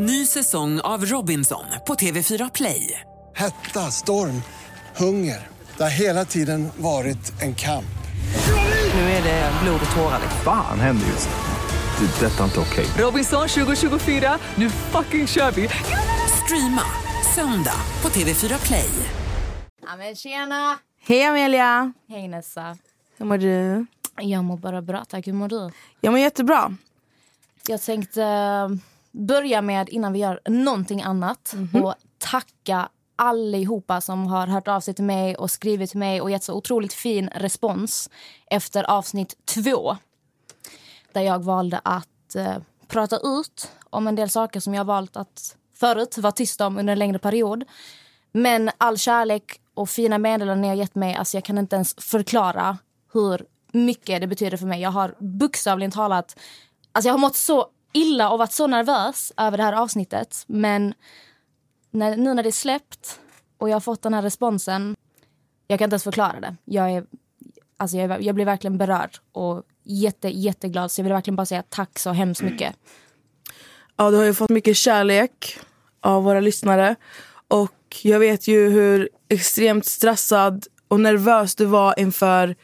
Ny säsong av Robinson på TV4 Play. Hetta, storm, hunger. Det har hela tiden varit en kamp. Nu är det blod och tårar. Fan händer just nu. Det. är Detta är inte okej. Robinson 2024, nu fucking kör vi! Streama söndag på TV4 Play. Ja, men tjena! Hej Amelia! Hej Nessa. Hur mår du? Jag mår bara bra, tack. Hur mår du? Jag mår jättebra. Jag tänkte eh, börja med, innan vi gör någonting annat, och tacka allihopa som har hört av sig till mig och skrivit till mig och gett så otroligt fin respons efter avsnitt två. Där jag valde att eh, prata ut om en del saker som jag valt att förut vara tyst om under en längre period. Men all kärlek och fina meddelanden ni har gett mig, alltså jag kan inte ens förklara hur mycket det betyder för mig. Jag har bokstavligen talat, alltså jag har mått så illa och varit så nervös över det här avsnittet. Men när, nu när det är släppt och jag har fått den här responsen, jag kan inte ens förklara det. Jag, är, alltså jag, jag blir verkligen berörd och jätte, jätteglad. Så jag vill verkligen bara säga tack så hemskt mycket. Ja, du har ju fått mycket kärlek av våra lyssnare. Och jag vet ju hur extremt stressad och nervös du var inför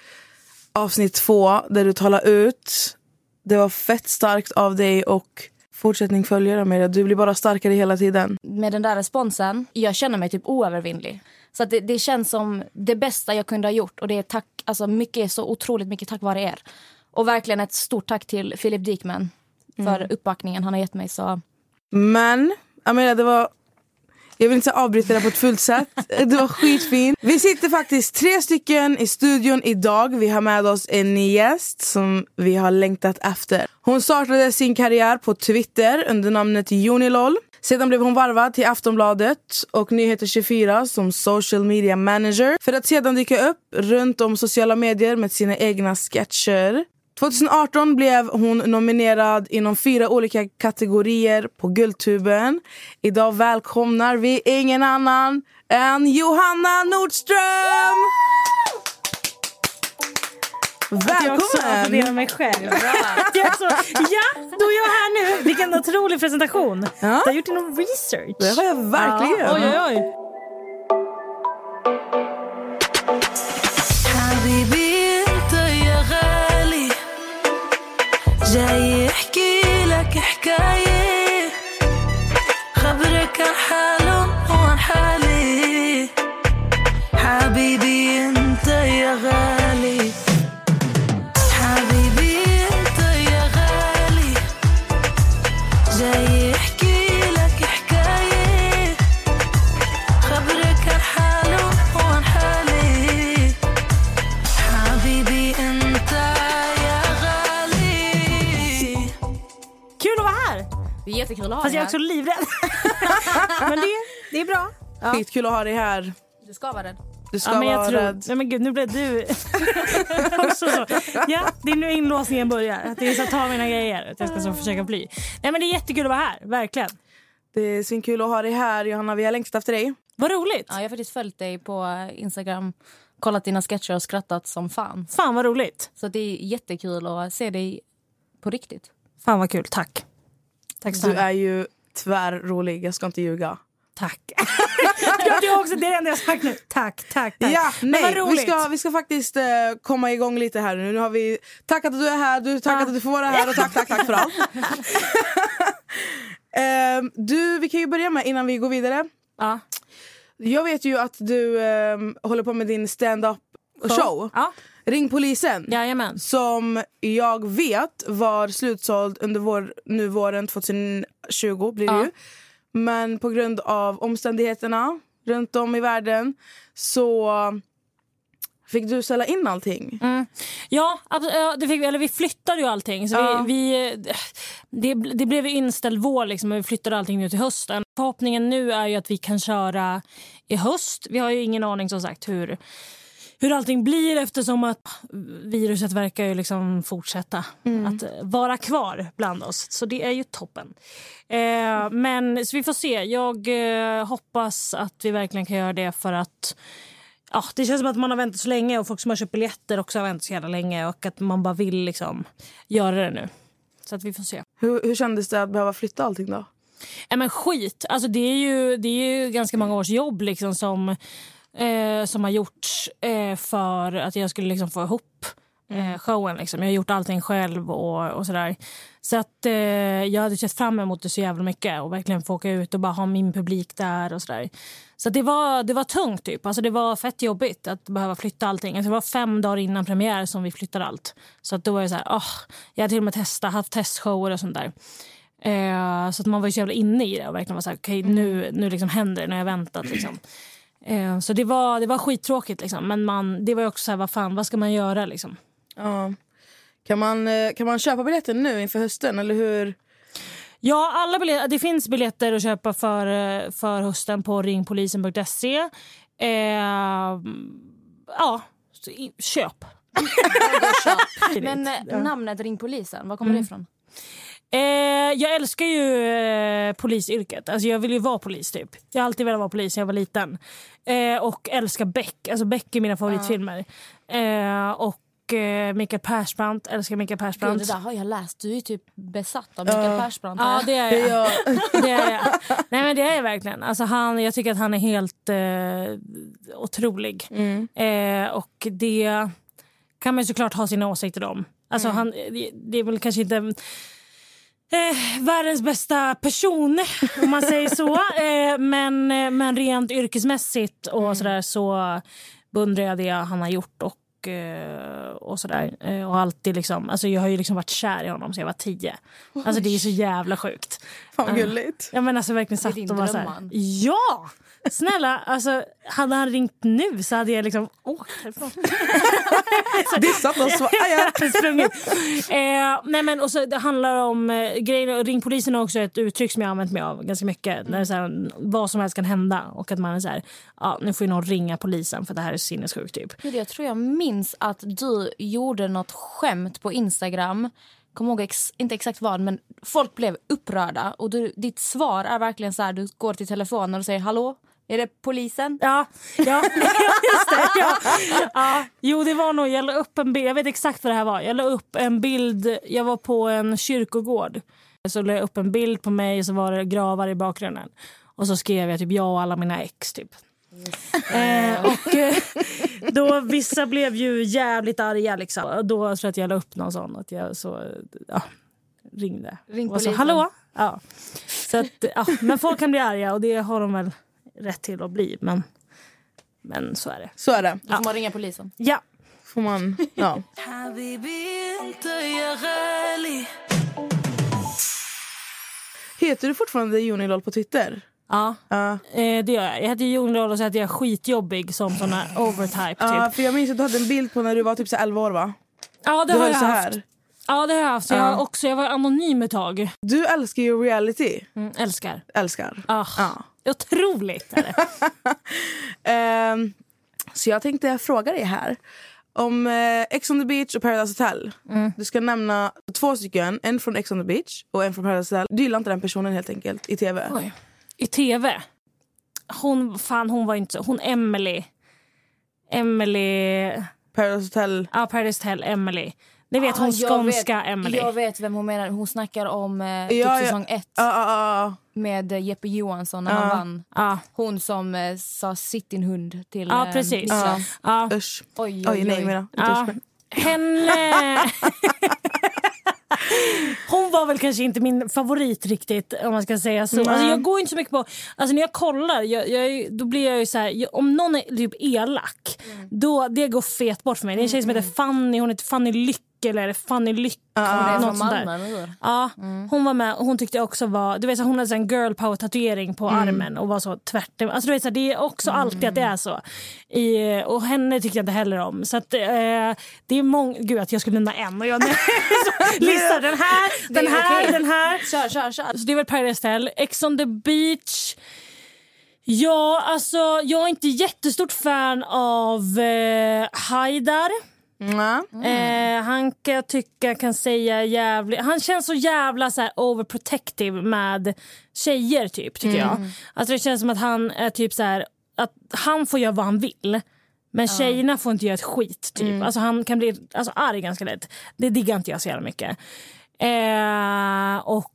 avsnitt två där du talade ut. Det var fett starkt av dig och fortsättning följer Amelia. Du blir bara starkare hela tiden. med den där responsen, jag känner mig typ oövervinnlig. Så det, det känns som det bästa jag kunde ha gjort. Och det är tack, alltså mycket, så otroligt mycket tack vare er. Och verkligen ett stort tack till Philip Dickman för uppbackningen han har gett mig. Så Men Amelia, det var... Jag vill inte avbryta det på ett fullt sätt. Det var skitfint. Vi sitter faktiskt tre stycken i studion idag. Vi har med oss en ny gäst som vi har längtat efter. Hon startade sin karriär på Twitter under namnet Unilol. Sedan blev hon varvad till Aftonbladet och Nyheter 24 som social media manager för att sedan dyka upp runt om sociala medier med sina egna sketcher. 2018 blev hon nominerad inom fyra olika kategorier på Guldtuben. Idag välkomnar vi ingen annan än Johanna Nordström! Jag också applåderar Välkommen! mig själv. Jag också, ja, då är jag här nu. Vilken otrolig presentation. Ja. Du har gjort någon research. Det har jag verkligen. Ja, oj, oj, oj. جاي يحكي لك حكاية jättekul att ha Fast jag är också livrädd. Men det, det är bra. Skitkul att ha dig här. Du ska vara rädd. Du ska Ja, men jag vara tror, rädd. nej men gud, nu blev du också så. Ja, det är nu inlåsningen börjar. Att det är så att ta mina grejer. Att jag ska så försöka fly. Nej men det är jättekul att vara här, verkligen. Det är svinkul att ha dig här Johanna. Vi har längtat efter dig. Vad roligt. Ja, jag har faktiskt följt dig på Instagram, kollat dina sketcher och skrattat som fan. Fan vad roligt. Så det är jättekul att se dig på riktigt. Fan vad kul, tack. Tack Du är ju tvärrolig. Jag ska inte ljuga. Tack. Det, är också, det är det enda jag sagt nu. Tack, tack, tack. Ja, Men nej, vad vi ska, vi ska faktiskt eh, komma igång lite här nu. Nu har vi tackat att du är här, du tackat Ja. att du får vara här och tack, tack, tack för allt. Ehm, du, vi kan ju börja med innan vi går vidare. Ja. Jag vet ju att du ehm, håller på med din stand-up show. Ja, Ring polisen. jajamän. Som jag vet var slutsåld under vår, nu våren 2020 blir det Ja. ju. Men på grund av omständigheterna runt om i världen så fick du ställa in allting. Ja, ab- ja, det fick vi, eller vi flyttade ju allting. Så Ja. vi, vi, det, det blev inställd vår, liksom, men vi flyttade allting nu till hösten. Förhoppningen nu är ju att vi kan köra i höst. Vi har ju ingen aning som sagt hur, hur allting blir eftersom att viruset verkar ju liksom fortsätta att eh, vara kvar bland oss. Så det är ju toppen. Eh, men så vi får se. Jag eh, hoppas att vi verkligen kan göra det för att Ja, det känns som att man har väntat så länge och folk som har köpt biljetter också har väntat så jävla länge och att man bara vill liksom göra det nu. Så att vi får se. Hur, hur kändes det att behöva flytta allting då? Ja, men skit. Alltså, det, är ju, det är ju ganska många års jobb liksom, som, eh, som har gjorts eh, för att jag skulle liksom, få ihop eh, showen. Liksom. Jag har gjort allting själv och, och sådär. Så att, eh, jag hade sett fram emot det så jävla mycket och verkligen få åka ut och bara ha min publik där och sådär. Så det, var, det var tungt. Typ. Alltså, det var fett jobbigt att behöva flytta allting. Alltså, det var fem dagar innan premiär som vi flyttade allt. Så att då var jag så här, åh, jag hade till och med testat, haft testshower och sånt där. Eh, så att man var ju så jävla inne i det och verkligen var så här, okej nu, nu liksom händer det, nu har jag väntat. Liksom. Eh, så det var, det var skittråkigt liksom. Men man, det var också så här, vad fan, vad ska man göra liksom? Ja. Kan, man, eh, kan man köpa biljetter nu inför hösten? Eller hur? Ja, alla biljetter, det finns biljetter att köpa för, eh, för hösten på ringpolisen.se. Eh, ja, så i- köp. Men namnet Ring polisen, var kommer det ifrån? Eh, jag älskar ju eh, polisyrket. Alltså, jag vill ju vara polis. typ. Jag har alltid velat vara polis när jag var liten. Eh, och älskar Beck. Alltså, Beck är mina favoritfilmer. Eh, och eh, Mikael Persbrandt. Älskar Mikael Gud, Persbrandt. det där har jag läst. Du är typ besatt av Mikael Persbrandt. Ja, det är jag. det är jag. Nej, men det är jag verkligen. Alltså, han, jag tycker att han är helt eh, otrolig. Eh, och det kan man ju såklart ha sina åsikter om. Alltså, han, det- det är väl kanske inte eh, världens bästa person, om man säger så. Eh, men, eh, men rent yrkesmässigt och sådär så beundrar jag det han har gjort. Och, eh, och sådär. Eh, och alltid liksom, alltså jag har ju liksom varit kär i honom sedan jag var tio. Alltså det är så jävla sjukt. Fan vad gulligt. Ja men alltså verkligen satt och var så här. Ja! Snälla, alltså hade han ringt nu så hade jag liksom åkt härifrån. Dissat och. Ah. Sprungit. Eh, nej men och så det handlar om eh, grejer, ring polisen är också ett uttryck som jag har använt mig av ganska mycket. När det så här, vad som helst kan hända och att man är så här, ja nu får ju någon ringa polisen för det här är sinnessjukt typ. Jag tror jag minns att du gjorde något skämt på Instagram. Kommer ihåg ex, inte exakt vad, men folk blev upprörda. Och du, ditt svar är verkligen så här, du går till telefonen och säger hallå, är det polisen? Ja, ja just det. Ja. Ja. Jo, det var nog, jag la upp en bild, jag vet exakt vad det här var. Jag la upp en bild, jag var på en kyrkogård. Så la jag upp en bild på mig och så var det gravar i bakgrunden. Och så skrev jag typ jag och alla mina ex typ. Eh, och eh, då, vissa blev ju jävligt arga. Liksom. Då tror jag att jag la upp någon sån. Att jag så, ja, ringde. Ring och så, Hallå? Ja. Så att, ja, men folk kan bli arga och det har de väl rätt till att bli. Men, men så är det. Så är det. Då får man ringa polisen. Ja. Får man, ja. Heter du fortfarande Unilol på Twitter? Ja, Ja. eh, det gör jag. Jag heter Jon Roll och så heter jag skitjobbig som sån här overtype typ. Ja, för jag minns att du hade en bild på när du var typ så 11 år va? Ja, det Du har jag så haft. här. Ja, det har jag haft. Så Ja. jag, också, jag var anonym ett tag. Du älskar ju reality. Mm, älskar. Älskar. Ah, Ja. Otroligt är det. Ehm, så jag tänkte fråga dig här. Om eh, Ex on the beach och Paradise Hotel. Mm. Du ska nämna två stycken. En från Ex on the beach och en från Paradise Hotel. Du gillar inte den personen helt enkelt i tv. Oj. I tv. Hon, fan, hon var inte så... Hon Emily. Emily... Paradise Hotel. Ja, Paradise Hotel, Emily. Ni vet hon Ah, jag skånska vet, Emily. Jag vet vem hon menar. Hon snackar om eh, typ Ja, ja. säsong ett Ja, ja, ja, med eh, Jeppe Johansson när han vann. Hon som eh, sa sitt din hund till ja eh, precis. Ja. Usch. Oj, Oj, nej. Inte Ja. usch, men- Henne... Hon var väl kanske inte min favorit riktigt om man ska säga så. Alltså, jag går inte så mycket på... Alltså, när jag kollar, jag, jag, då blir jag ju så här, jag, om någon är typ elak, då, det går fet bort för mig. Det är en tjej som heter Fanny, hon heter Fanny Lycke eller Fanny Lycka. Hon är något sånt där. Ja, hon var med och hon tyckte också var, du vet så hon hade en girl power tatuering på armen och var så tvärt. Alltså du vet så det är också alltid att det är så. I, och henne tyckte jag inte heller om. Så att, eh, det är många, gud att jag skulle nämna en och jag listar den här, den är här, okej. den här. Kör, kör, kör. Så det är väl Paradise Hotel. Ex on the beach. Ja, alltså jag är inte jättestort fan av eh, Haidar. Ja. Eh, han kan jag tycka kan säga jävligt... Han känns så jävla så här overprotective med tjejer typ tycker jag. Alltså det känns som att han är typ så här att han får göra vad han vill. Men tjejerna får inte göra ett skit. Typ. Alltså han kan bli alltså, arg ganska lätt. Det diggar inte jag så jävla mycket. Eh, och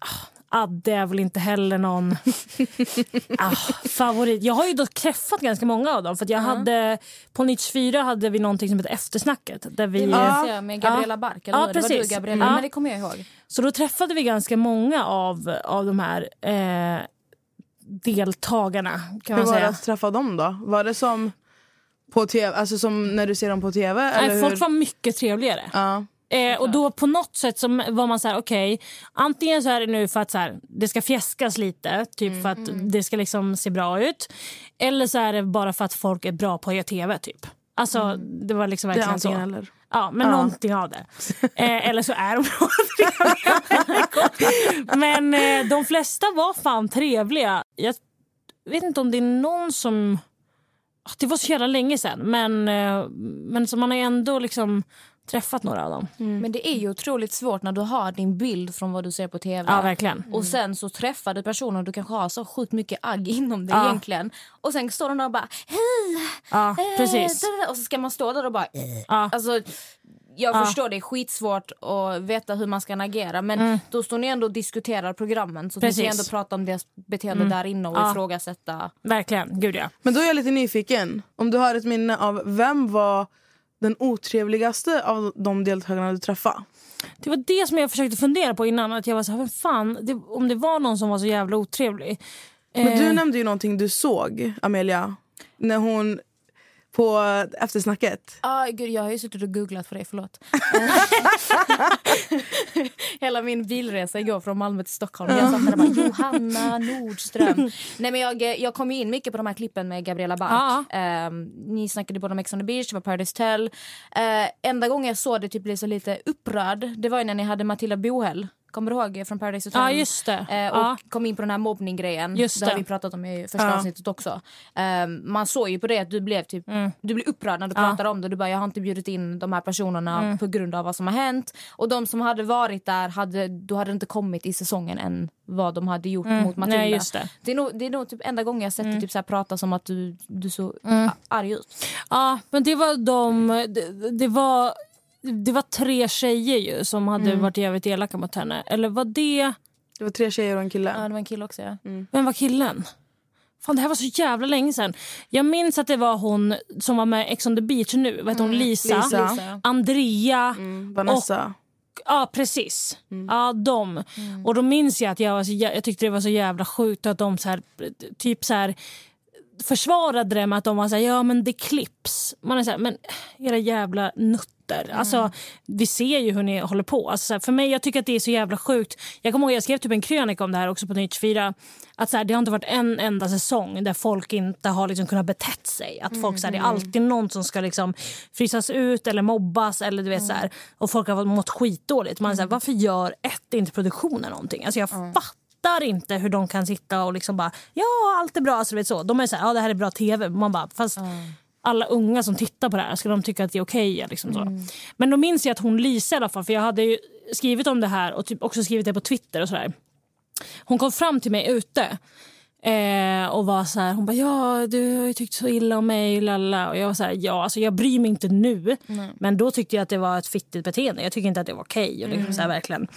ah, Adde är väl inte heller någon ah, favorit. Jag har ju dock träffat ganska många av dem. För att jag hade, på Nitch 4 hade vi någonting som hette Eftersnacket. Där vi, Ja. Med Gabriella Bark, eller Ja, hur? Det var precis. du Gabriella, Ja. men det kommer jag ihåg. Så då träffade vi ganska många av, av de här eh, deltagarna. Kan Hur man var det säga. att träffa dem då? Var det som på tv, alltså som när du ser dem på tv? eller Nej, folk hur? var mycket trevligare. Ja. Eh, och då på något sätt så var man så här, okej, antingen så är det nu för att så här, det ska fjäskas lite, typ för att det ska liksom se bra ut. Eller så är det bara för att folk är bra på att göra tv, typ. Alltså, det var liksom verkligen så. eller. Ja, men någonting av det. Eh, eller så är de bra. Men eh, de flesta var fan trevliga. Jag vet inte om det är någon som... Ah, Det var så jävla länge sen, men, eh, men så man har ändå liksom träffat några av dem. Men det är ju otroligt svårt när du har din bild från vad du ser på tv. Ja, verkligen. Och sen så träffar du personer du kanske har så sjukt mycket agg inom dig Ja. egentligen. Och sen står de där och bara hej! Ja, eh, precis. Och så ska man stå där och bara eh. Ja. Alltså, jag Ja. förstår det är skitsvårt att veta hur man ska agera men då står ni ändå och diskuterar programmen så ni Mm. Precis. Mm. kan ändå prata om deras beteende där inne och Ja. ifrågasätta. Verkligen, gud ja. Men då är jag lite nyfiken. Om du har ett minne av vem var den otrevligaste av de deltagarna du träffade? Det var det som jag försökte fundera på innan. Att jag var så här, fan, det, om det var någon som var så jävla otrevlig. Men Eh, du nämnde ju någonting du såg, Amelia. När hon på eftersnacket. Ah, gud, jag har ju suttit och googlat för dig, förlåt. Hela min bilresa igår från Malmö till Stockholm. Jag satt där och bara Johanna Nordström. Nej, men jag, jag kom in mycket på de här klippen med Gabriella Bark. Ja. Ehm, ni snackade både om Ex on the beach, det var Paradise Tell. Uh, enda gången jag såg det typ blev så lite upprörd det var när ni hade Matilda Bohäll. Kommer du ihåg från Paradise Hotel? Ja, just det. Eh, och Ja. kom in på den här mobbninggrejen. Just det har det. vi pratat om i första Ja. avsnittet också. Ehm, man såg ju på det att du blev typ du blev upprörd när du Mm. Ja. Mm. pratade om det. Du bara, jag har inte bjudit in de här personerna på grund av vad som har hänt. Och de som hade varit där, hade, då hade det inte kommit i säsongen än vad de hade gjort mot Matilda. Mm. Nej, just det. Det är nog, det är nog typ enda gången jag sett dig typ så här prata som att du, du såg Mm. arg ut. Ja, men det var de... Det, det var... Det var tre tjejer ju som hade Mm. varit jävligt elaka mot henne. Eller var det... Det var tre tjejer och en kille. Ja, det var en kille också. Ja. Vem var killen? Fan, det här var så jävla länge sedan. Jag minns att det var hon som var med i Ex on the beach nu. Vad heter hon? Lisa. Lisa. Lisa. Andrea. Mm, Vanessa. Ja, precis. Mm. Ja, de. Och då minns jag att jag, var så, jä- jag tyckte det var så jävla sjukt att de så här, typ så här försvarade det med att de var så här, ja men det klipps. Man är så här, men era jävla nutter. Alltså, vi ser ju hur ni håller på. Alltså, så här, för mig, jag tycker att det är så jävla sjukt. Jag kommer ihåg, jag skrev typ en krönika om det här också på Nytt 4. Att så här, det har inte varit en enda säsong där folk inte har liksom kunnat betett sig. Att folk, så här, det är alltid någon som ska liksom frysas ut eller mobbas. Eller, du vet, så här, och folk har mått skitdåligt. Man är så här, varför gör ett inte produktionen någonting? Alltså, jag fattar inte hur de kan sitta och liksom bara ja allt är bra. Alltså, vet så. De är så här, ja det här är bra tv. Man bara, fast alla unga som tittar på det här, ska de tycka att det är okej? liksom så. Men då minns jag att hon Lisa i alla fall, för jag hade ju skrivit om det här och typ också skrivit det på Twitter och sådär. Hon kom fram till mig ute eh, och var så här, hon bara ja du har tyckt så illa om mig lalla. och jag var så här, ja alltså jag bryr mig inte nu men då tyckte jag att det var ett fittigt beteende. Jag tycker inte att det var okej och liksom så här, verkligen.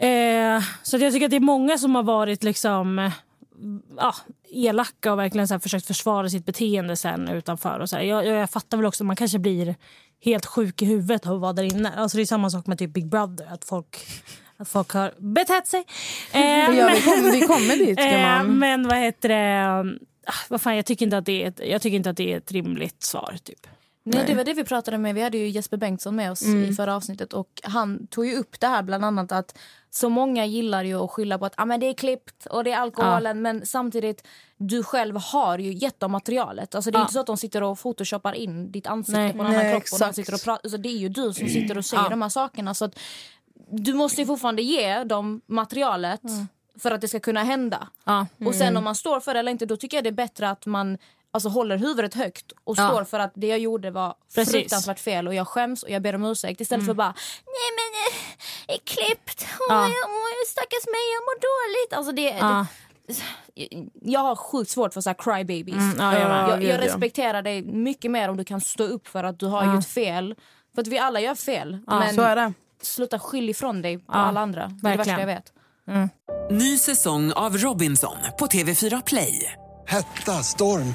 Eh, så att jag tycker att det är många som har varit liksom eh, ja, elaka och verkligen så försökt försvara sitt beteende sen utanför. Och så. Jag, jag, fattar väl också att man kanske blir helt sjuk i huvudet av att vara där inne. Alltså det är samma sak med typ Big Brother. Att folk, att folk har betett sig. Eh, Ja, vi, kommer, vi kommer dit Eh, men vad heter det? Ah, vad fan, jag, tycker inte att det är ett, jag tycker inte att det är ett rimligt svar. Typ. Nej, det var det vi pratade med. Vi hade ju Jesper Bengtsson med oss Mm. i förra avsnittet och han tog ju upp det här bland annat att så många gillar ju att skylla på att ah, men det är klippt och det är alkoholen men samtidigt du själv har ju gett dem materialet. Alltså det är Ja. inte så att de sitter och photoshoppar in ditt ansikte Nej. på en annan Nej, kropp och de sitter och. Alltså det är ju du som sitter och säger Ja. de här sakerna så att du måste ju fortfarande ge dem materialet för att det ska kunna hända. Ja. Och sen om man står för det eller inte, då tycker jag det är bättre att man alltså, håller huvudet högt och Ja. står för att det jag gjorde var Precis. Mm. fruktansvärt fel och jag skäms och jag ber om ursäkt istället för bara nej men det är klippt, åh, Ja. jag, stackars mig jag mår dåligt. Alltså det, Ja. det, jag har sjukt svårt för så här crybabies. Mm, ja, jag jag, respekterar dig mycket mer om du kan stå upp för att du har Ja. gjort fel. För att vi alla gör fel. Ja, men Så är det. sluta skyll ifrån dig på Ja, alla andra. Det är det värsta jag vet. Ny säsong av Robinson på TV4 Play. Hetta, storm,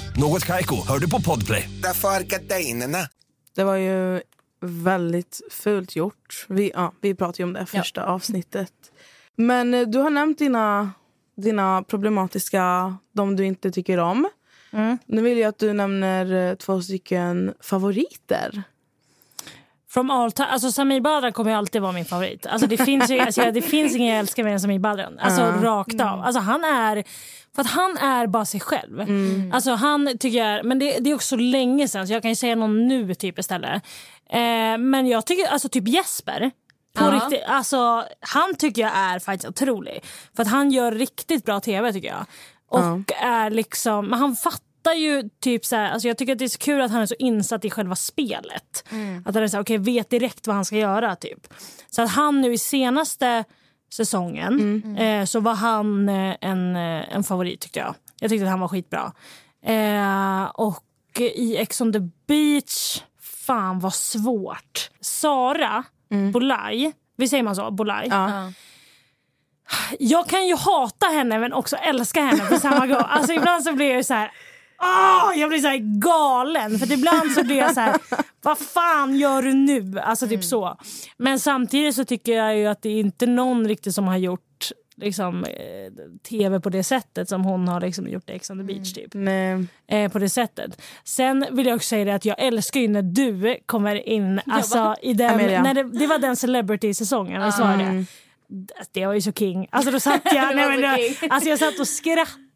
Något Kaiko, hör du på Podplay. Därför är gardinerna. Det var ju väldigt fult gjort. Vi, ja, vi pratade ju om det första avsnittet. Men eh, du har nämnt dina, dina problematiska, de du inte tycker om. Nu vill jag att du nämner eh, två stycken favoriter. From all time. Alltså Samir Badran kommer alltid vara min favorit. Alltså det, finns ju, alltså, det finns ingen jag älskar mer än Samir Badran. Alltså rakt av. Alltså han är... För att han är bara sig själv. Alltså han tycker jag, men det, det är också länge sedan så jag kan ju säga någon nu typ istället. Eh, men jag tycker alltså typ Jesper. På Ja. riktigt, alltså, han tycker jag är faktiskt otrolig. För att han gör riktigt bra tv tycker jag. Och är liksom, men han fattar ju typ så här, alltså jag tycker att det är så kul att han är så insatt i själva spelet. Att han är så här, okay, vet direkt vad han ska göra typ. Så att han nu i senaste säsongen eh, så var han eh, en, eh, en favorit tyckte jag. Jag tyckte att han var skitbra. Eh, och i Ex on the beach, fan vad svårt. Sara Bolaj, vi säger man så? Bolaj. Jag kan ju hata henne men också älska henne på samma gång. Alltså ibland så blir jag så här... Åh, jag blir så här galen. För ibland så blir jag så här... Vad fan gör du nu? Alltså typ så. Men samtidigt så tycker jag ju att det är inte någon riktigt som har gjort liksom, eh, tv på det sättet som hon har liksom, gjort i Ex on the beach. Typ. Nej. Eh, på det sättet. Sen vill jag också säga det att jag älskar ju när du kommer in. Alltså, i den, Amelia. när det, det var den celebrity-säsongen, visst var det? Det var ju så king. Alltså då satt jag, nej, men då, alltså jag satt och skrattade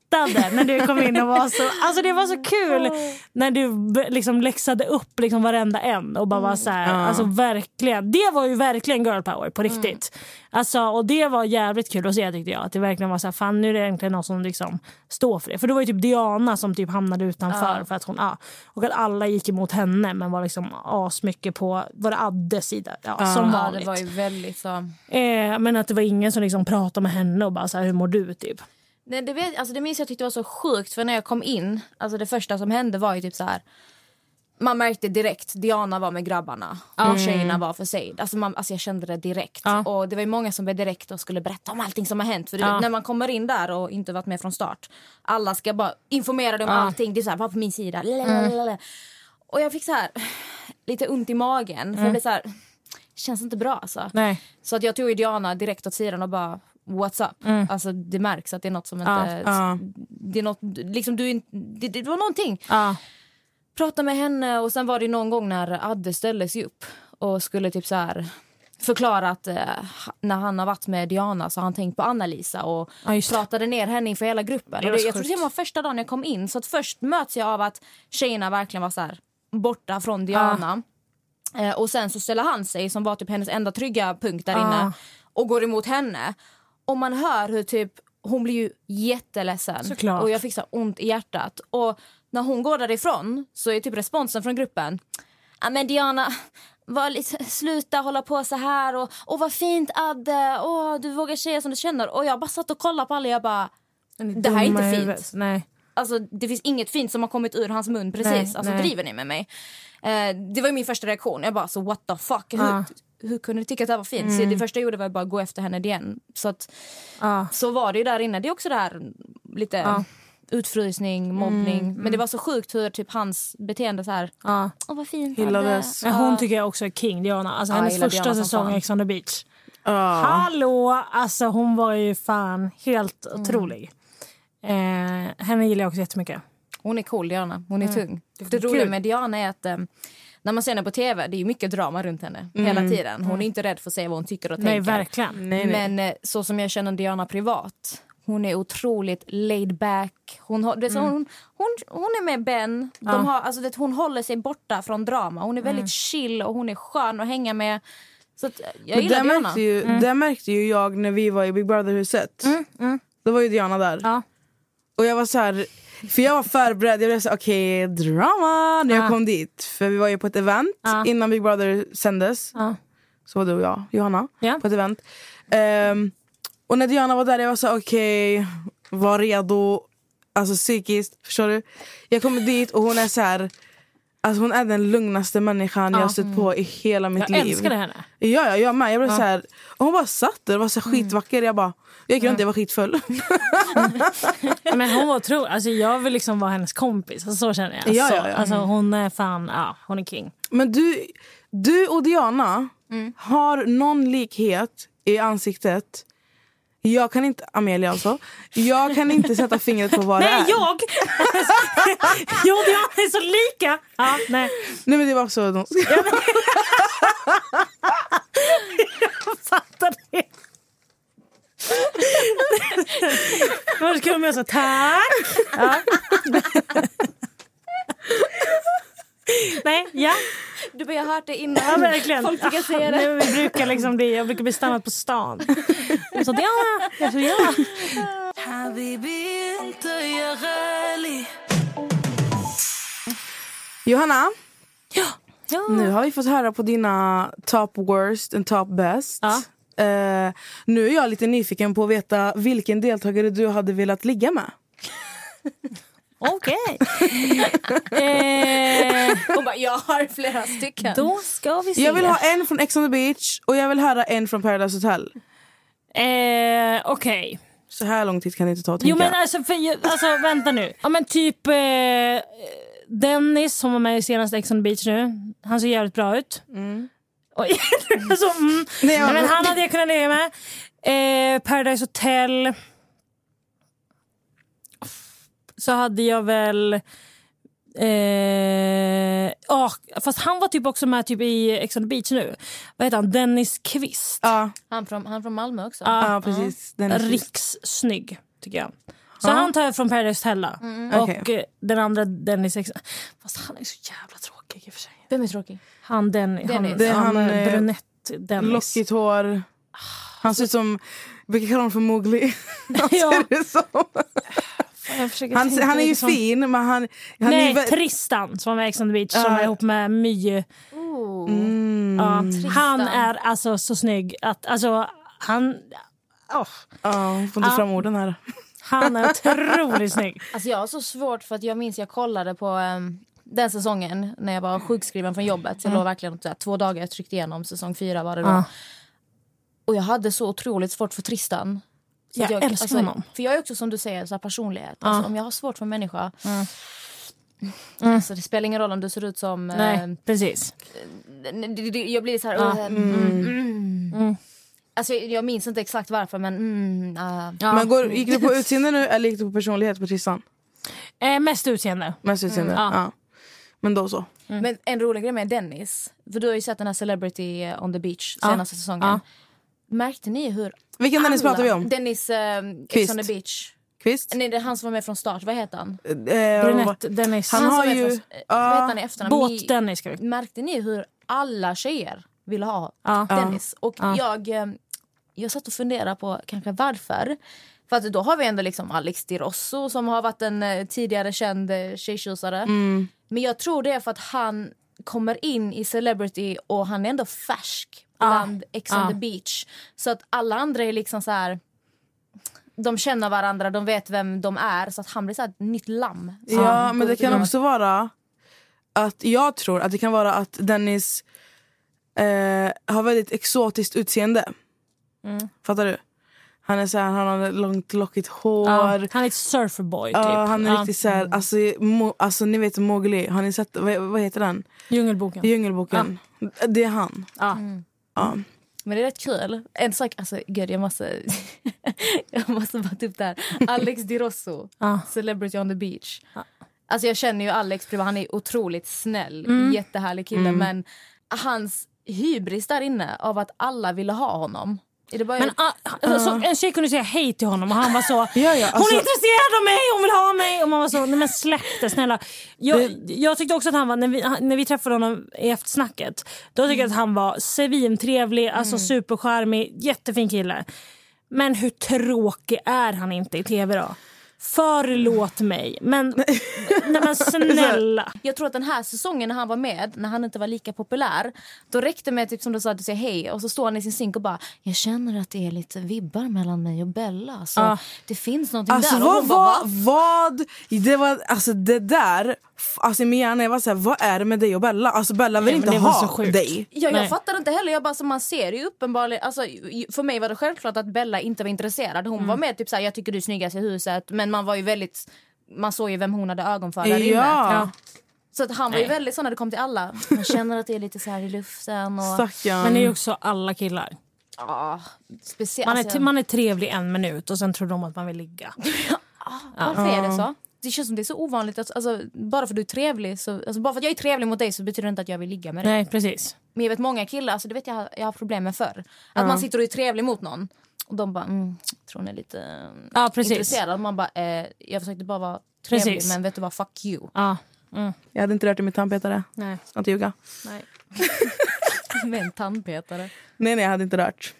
när du kom in och var så, alltså det var så kul när du liksom läxade upp liksom varenda en och bara var så här, alltså verkligen, det var ju verkligen girl power på riktigt. Alltså, och det var jävligt kul att se tyckte jag, att det verkligen var så här, fan nu är det egentligen någon som liksom står för det. För det var ju typ Diana som typ hamnade utanför för att hon, ja, och att alla gick emot henne men var liksom asmycket på, var det Addes sida? Ja, som Ja, vanligt. det var ju väldigt så... Eh, men att det var ingen som liksom pratade med henne och bara så här, hur mår du typ. Det, det, vet, alltså det minns jag tyckte var så sjukt för när jag kom in, alltså det första som hände var ju typ så här. Man märkte direkt, Diana var med grabbarna och tjejerna var för sig. Alltså, man, alltså jag kände det direkt. Ja. Och det var ju många som blev direkt och skulle berätta om allting som har hänt. För du vet, när man kommer in där och inte varit med från start. Alla ska bara informera dig om allting. Det är så här, var på min sida. Lalalala. Och jag fick så här lite ont i magen. För jag blev så här, känns inte bra alltså. Nej. Så att jag tog Diana direkt åt sidan och bara What's up? Alltså det märks att det är något som inte... ja. Det är något, liksom du, inte- det, det var någonting. Ja. Prata med henne och sen var det någon gång när Adde ställde sig upp och skulle typ så här förklara att eh, när han har varit med Diana så har han tänkt på Anna-Lisa och Ja, pratade ner henne inför hela gruppen. Det Och det, jag tror det var första dagen jag kom in så att först möts jag av att tjejerna verkligen var så här borta från Diana. Eh, och sen så ställer han sig, som var typ hennes enda trygga punkt där Ja. inne och går emot henne. Och man hör hur typ hon blir ju jätteledsen. Såklart. Och jag fick så ont i hjärtat. Och när hon går därifrån så är typ responsen från gruppen Ja men Diana, var lite, sluta hålla på så här och, och vad fint Adde, åh, du vågar säga som du känner. Och jag bara satt och kollade på alla och jag bara, det här är inte fint. Nej. Alltså, det finns inget fint som har kommit ur hans mun precis. Nej, alltså, nej. driver ni med mig? Eh, det var ju min första reaktion. Jag bara, så what the fuck? Ja. Hur kunde du tycka att det här var fint? Så det första jag gjorde var bara gå efter henne igen. Så, att, Ja. så var det ju där inne. Det är också det här lite Ja. utfrysning, mobbning. Men det var så sjukt hur typ hans beteende så här, Ja. åh vad fint. Hyllades. Adde." Men hon tycker jag också är king, Diana. Alltså, hennes första Diana säsong i Ex on the beach. Hallå! Alltså hon var ju fan helt Mm. otrolig. Eh, henne gillar jag också jättemycket. Hon är cool, Diana. Hon är tung. Det, kul. roliga med Diana är att eh, när man ser henne på tv, det är ju mycket drama runt henne hela tiden. Hon är inte rädd för att säga vad hon tycker och Nej, tänker. verkligen. Nej, nej. Men eh, så som jag känner Diana privat, Hon är otroligt laid back. Hon, har- det är så Mm. hon, hon, hon är med Ben. De Ja. har, alltså det, hon håller sig borta från drama. Hon är väldigt Mm. chill och hon är skön att hänga med. Så att, jag Men gillar det Diana. märkte, ju, det märkte ju jag när vi var i Big Brother-huset. Då var ju Diana där. Och jag var så här... För jag var förberedd. Jag blev så okej, drama när jag Ja. kom dit. För vi var ju på ett event Ja. innan Big Brother sändes. Ja. Så var du och jag, Johanna, på ett event. Ehm, och när Diana var där, jag var så okej, var redo. Alltså psykiskt, förstår du? Jag kommer dit och hon är så här... Alltså hon är den lugnaste människan jag har stött på i hela mitt Jag liv. älskade henne. Ja, ja jag med. Jag blev Ja. så här, och hon bara satt där och var så här skitvacker. Jag bara, jag gick runt, jag var skitfull. Men hon var otrolig. Alltså, jag vill liksom vara hennes kompis. Alltså, så känner jag. Ja, ja, ja. Alltså, hon är fan, ja, hon är king. Men du, du och Diana Mm. har någon likhet i ansiktet. Jag kan inte, Amelia alltså, jag kan inte sätta fingret på vad det Nej, är. jag! jag och Diana är så lika. Ja, nej. Nej men det var så de Jag fattar det. Först kom jag sa tack. Ja. Nej, ja. Du bara, jag har hört det innan. Ja, verkligen. Folk brukar ah, säga det. Nej, vi brukar liksom bli, jag brukar bli stannad på stan. Jag sa ja, jag sa ja. Johanna, ja. nu har vi fått höra på dina top worst and top best. Ja. Eh, nu är jag lite nyfiken på att veta vilken deltagare du hade velat ligga med. Okej. eh, bara, jag har flera stycken. då ska vi se. Jag vill ha en från Ex on the beach och jag vill höra en från Paradise Hotel. Eh, Okej. Så här lång tid kan det inte ta att Jo tänka. men alltså, för, alltså vänta nu. Ja men typ eh, Dennis som var med i senaste Ex on the beach nu. Han ser jävligt bra ut. Oj, alltså, mm. Nej, Nej, men han hade jag kunnat leva med. Eh, Paradise Hotel. Så hade jag väl... Eh, ah, fast han var typ också med typ i Ex on the beach nu. Vad heter han? Dennis Kvist. Ja, Han från, han från Malmö också. ja precis. Trist. Rikssnygg, tycker jag. Så Ja. han tar jag från Paradise Hotel. Och Okej. eh, den andra Dennis... Ex- Fast han är så jävla tråkig i och för sig. Vem är tråkig? Han Dennis. Dennis. Han, Det är han, han, eh, brunett Dennis. Lockigt hår. Han ser ut som... Brukar kalla honom för Mowgli. Han, Ja. ser ut som. Han, han är ju liksom- fin, men han... han Nej, är vä- Tristan som var med i Ex on the beach som Ja. är ihop med My. Oh. Mm. Ja, han är alltså så snygg att alltså han... åh, Ja, får inte fram orden här. han är otroligt snygg. Alltså jag har så svårt för att jag minns jag kollade på ehm, den säsongen när jag var sjukskriven från jobbet. Så jag låg verkligen så här, två dagar jag tryckte igenom säsong fyra var det då. Ja. Och jag hade så otroligt svårt för Tristan. Så Jag att älskar honom. För jag är också som du säger så här, personlighet. Ja. Alltså, om jag har svårt för en människa. Mm. Alltså, det spelar ingen roll om du ser ut som... Nej, eh, precis. jag blir så här... Ja. "Åh, mm, mm. Mm. Alltså, jag minns inte exakt varför men... Mm, ah. Ja. Men går, gick du på utseende nu eller gick du på personlighet på Tristan? Eh, mest utseende. Mest utseende? Mm, ja. ja. Men då så. Men en rolig grej med Dennis, för du har ju sett den här Celebrity on the beach Ja. senaste säsongen. Ja. Märkte ni hur Vilken Dennis alla- pratar vi om? Dennis eh, Ex Kvist. on the beach. Kvist? Nej, det är han som var med från start. Vad heter han? Eh, Brunett Dennis. Han Han har ju- Från, eh, ja. vad heter han i efternamn? Båt-Dennis märkte ni hur alla tjejer ville ha Ja. Dennis? Och Ja. jag, eh, jag satt och funderade på kanske varför. För att då har vi ändå liksom Alex Di Rosso som har varit en eh, tidigare känd eh, tjejtjusare. Mm. Men jag tror det är för att han kommer in i celebrity och han är ändå färsk Ja. bland Ex on Ja. the beach. Så att alla andra är liksom så här... De känner varandra, de vet vem de är. Så att han blir så här ett nytt lamm. Ja, men det kan också vara att jag tror att det kan vara att Dennis eh, har väldigt exotiskt utseende. Mm. Fattar du? Han är så här, han har långt lockigt hår. Ja, han är ett surferboy typ. Ja, han är Ja. riktigt såhär, alltså, mo, alltså ni vet Mowgli, har ni sett, vad, vad heter den? Djungelboken. Djungelboken. Det är han. Ja. Ja. Men det är rätt kul. En sak, alltså gud jag måste... jag måste bara ta upp det här. Alex Di Rosso. Celebrity on the beach. Alltså jag känner ju Alex privat, han är otroligt snäll, Mm. jättehärlig kille. Men hans hybris där inne av att alla ville ha honom. Men ah, alltså, en tjej kunde säga hej till honom och han var så Ja, ja, Hon alltså- är intresserad av mig, hon vill ha mig! Och man var så, nej men släpp det snälla. Jag, Det- jag tyckte också att han var, när vi, när vi träffade honom i eftersnacket, då tyckte jag att han var svintrevlig, alltså supercharmig, jättefin kille. Men hur tråkig är han inte i tv då? Förlåt mig, men, nej men snälla. Jag tror att den här säsongen när han var med, när han inte var lika populär, då räckte med typ som du sa att du säger hej och så står han i sin synk och bara jag känner att det är lite vibbar mellan mig och Bella. Så Ja. det finns någonting Alltså där. Vad, bara, vad, "Va?" vad, det var, alltså det där, alltså i min hjärna jag var såhär, vad är det med dig och Bella? Alltså Bella vill Nej, inte ha dig. Ja, jag Nej. fattar inte heller. Jag bara, så man ser ju uppenbarligen... Alltså, för mig var det självklart att Bella inte var intresserad. Hon var med typ såhär, jag tycker du är snyggast i huset. Men man var ju väldigt... Man såg ju vem hon hade ögon för där inne. Ja, Så att han var ju väldigt så när det kom till alla. Man känner att det är lite så här i luften. Och, stackarn. Men det är ju också alla killar. ja, speciellt. Man är, alltså, man är trevlig en minut och sen tror de att man vill ligga. Varför är det så? Det känns som det är så ovanligt. Att, alltså, bara för att du är trevlig så, alltså, bara för att jag är trevlig mot dig så betyder det inte att jag vill ligga med dig. Nej, precis. Men jag vet många killar, alltså, det vet jag jag har problem med förr. Att man sitter och är trevlig mot någon och de bara, mm, tror hon är lite mm, Ja, precis. intresserad. Man bara, eh, jag försökte bara vara trevlig Precis. men vet du vad, fuck you. Ja. Jag hade inte rört i min tandpetare, Nej. ska inte ljuga. Nej. med en tandpetare. Nej nej jag hade inte rört.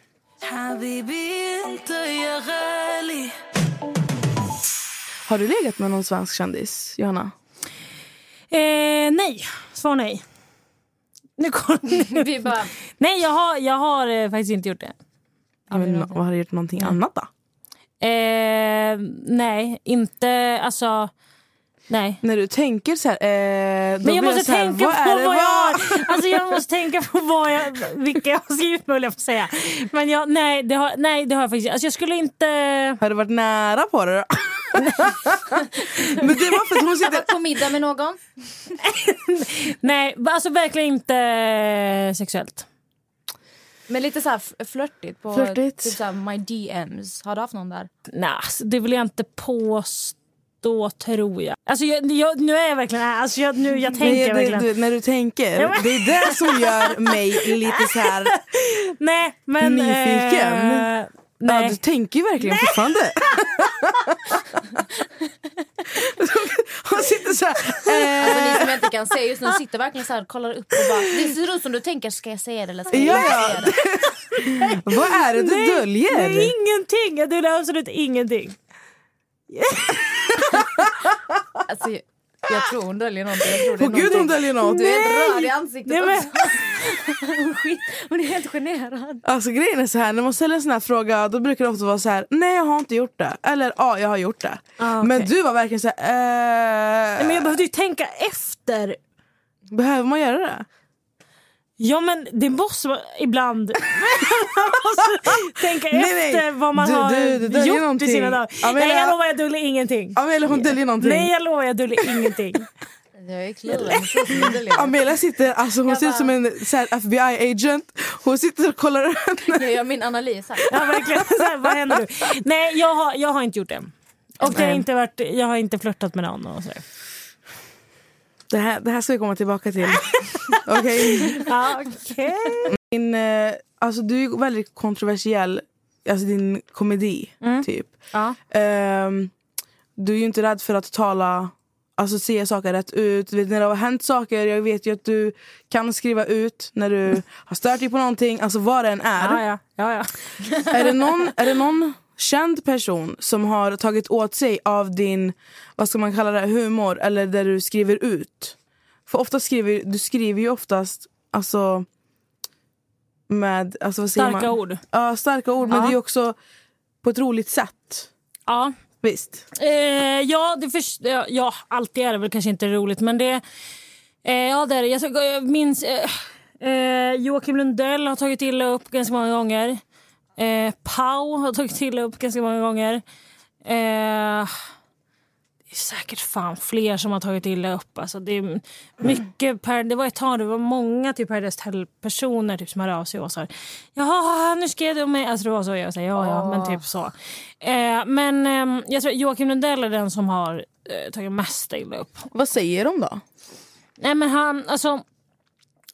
Har du legat med någon svensk kändis, Johanna? Eh, nej, svar nej. Nu kom, Vi bara, nej, jag har, jag har eh, faktiskt inte gjort det. Inte, vad har du gjort någonting annat då? Eh, nej, inte... Alltså... Nej. När du tänker så här, eh, Men jag måste här, tänka vad på vad det, jag vad- har... Alltså jag måste tänka på vad jag, vilka jag har skrivit med, jag att säga. Men jag, nej, det har, nej, det har jag faktiskt Alltså jag skulle inte... Har du varit nära på det då? Men det var för att hon sitter... på middag med någon? Nej, alltså verkligen inte eh, sexuellt. Men lite så här flörtigt på Flörtigt. typ så här, my DMs. Har du haft någon där? Nej, alltså, det vill jag inte påstå, tror jag. Alltså jag, jag, nu är jag verkligen... Alltså jag, nu, jag tänker Nej, det, verkligen... du, när du tänker, det är det som gör mig lite så här... Nej, men... Nyfiken? Eh, Ja, nej. du tänker ju verkligen fortfarande. Hon sitter så här... Alltså Eh, ni som jag inte kan se just nu sitter verkligen så här kollar upp och bara Det ser ut som du tänker, ska jag säga det eller ska jag Ja, ja. säga det? vad är det du Nej, döljer? Det är ingenting! Jag döljer absolut ingenting. Alltså, jag, jag tror hon döljer någonting. Jag tror det är Åh gud hon döljer något. Du är helt röd i ansiktet Nej, men- hon är helt generad. Alltså grejen är så här, när man ställer en sån här fråga då brukar det ofta vara så här: nej jag har inte gjort det. Eller ja, jag har gjort det. Ah, okej. Men du var verkligen så här, eh, Nej, men jag behövde ju tänka efter. behöver man göra det? Ja men det måste man ibland. tänka Nej, nej. efter vad man Du- har du- du gjort någonting. i sina dagar. Amelia- Nej jag lovar jag döljer ingenting. Amelia hon döljer någonting. Nej jag lovar jag döljer ingenting. Jag är döljer. Amelia sitter, alltså hon Jag ser ut bara- som en FBI-agent. Hon sitter och kollar Jag gör min analys här. Ja, verkligen. Så här, vad händer nu? Nej jag har, jag har inte gjort det. Och det har Nej. inte varit, jag har inte flörtat med någon. Och så. Det här, det här ska vi komma tillbaka till. Okej? Okej. Din, eh, alltså du är väldigt kontroversiell, alltså din komedi typ. Ja. Ehm, du är ju inte rädd för att tala, alltså säga saker rätt ut. Vet, när det har hänt saker, jag vet ju att du kan skriva ut när du har stört dig på någonting, alltså vad det än är. Ja, ja, ja. Är, det någon, är det någon känd person som har tagit åt sig av din, vad ska man kalla det, humor eller där du skriver ut? För ofta skriver du skriver ju oftast alltså med, alltså vad säger Starka man? ord. Ja, starka ord, men Ja. det är också på ett roligt sätt. Ja. Visst? Eh, ja, det förs- ja, ja, alltid är det väl kanske inte roligt men det... Eh, ja, det är det. Jag, jag minns... Eh, eh, Joakim Lundell har tagit illa upp ganska många gånger. Eh, Pau har tagit illa upp ganska många gånger. Eh, det är säkert fan fler som har tagit illa upp. Alltså, det, är mycket per, det var ett tag, det var många typ Paradise Hotel-personer typ, som hörde av sig och sa Jaha, nu skrev du om mig. Alltså, det var så jag sa ja, ja, men typ så. Eh, men ehm, jag tror Joakim Lundell är den som har eh, tagit mest illa upp. Vad säger de då? Nej men han, alltså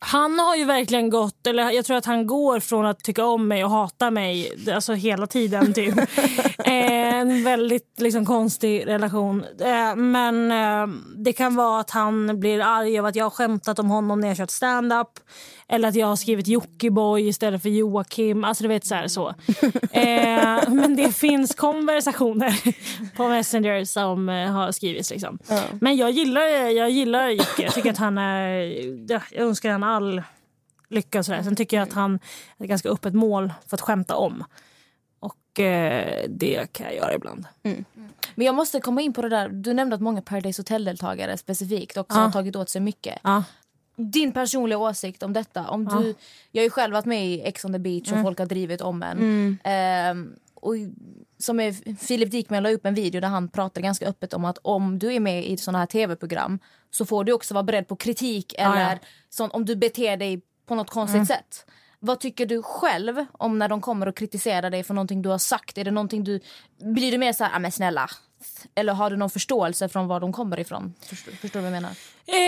Han har ju verkligen gått, eller jag tror att han går från att tycka om mig och hata mig alltså hela tiden. Typ. Eh, en väldigt liksom, konstig relation. Eh, men eh, det kan vara att han blir arg över att jag har skämtat om honom när jag kört stand-up. Eller att jag har skrivit Jockiboi istället för Joakim. Alltså du vet så här, så. Eh, men det finns konversationer på Messenger som eh, har skrivits. Liksom. Men jag gillar, jag gillar Jocke. Jag tycker att han är... ja, Jag önskar han all lycka. Och sådär. Sen tycker jag att han är ganska öppet mål för att skämta om. Och eh, det kan jag göra ibland. Men jag måste komma in på det där. Du nämnde att många Paradise Hotel-deltagare specifikt också Ja. har tagit åt sig mycket. Ja. Din personliga åsikt om detta. Om Ja. du, jag har ju själv varit med i Ex on the beach och Mm. folk har drivit om en. Mm. Ehm, och som är, Filip Dikmen la upp en video där han pratar ganska öppet om att om du är med i såna här tv-program så får du också vara beredd på kritik Ja, eller ja. sån, om du beter dig på något konstigt Mm. sätt. Vad tycker du själv om när de kommer och kritiserar dig för någonting du har sagt? Är det någonting du, blir du mer så här, ah, men snälla? Eller har du någon förståelse från var de kommer ifrån? Förstår, förstår du vad jag menar?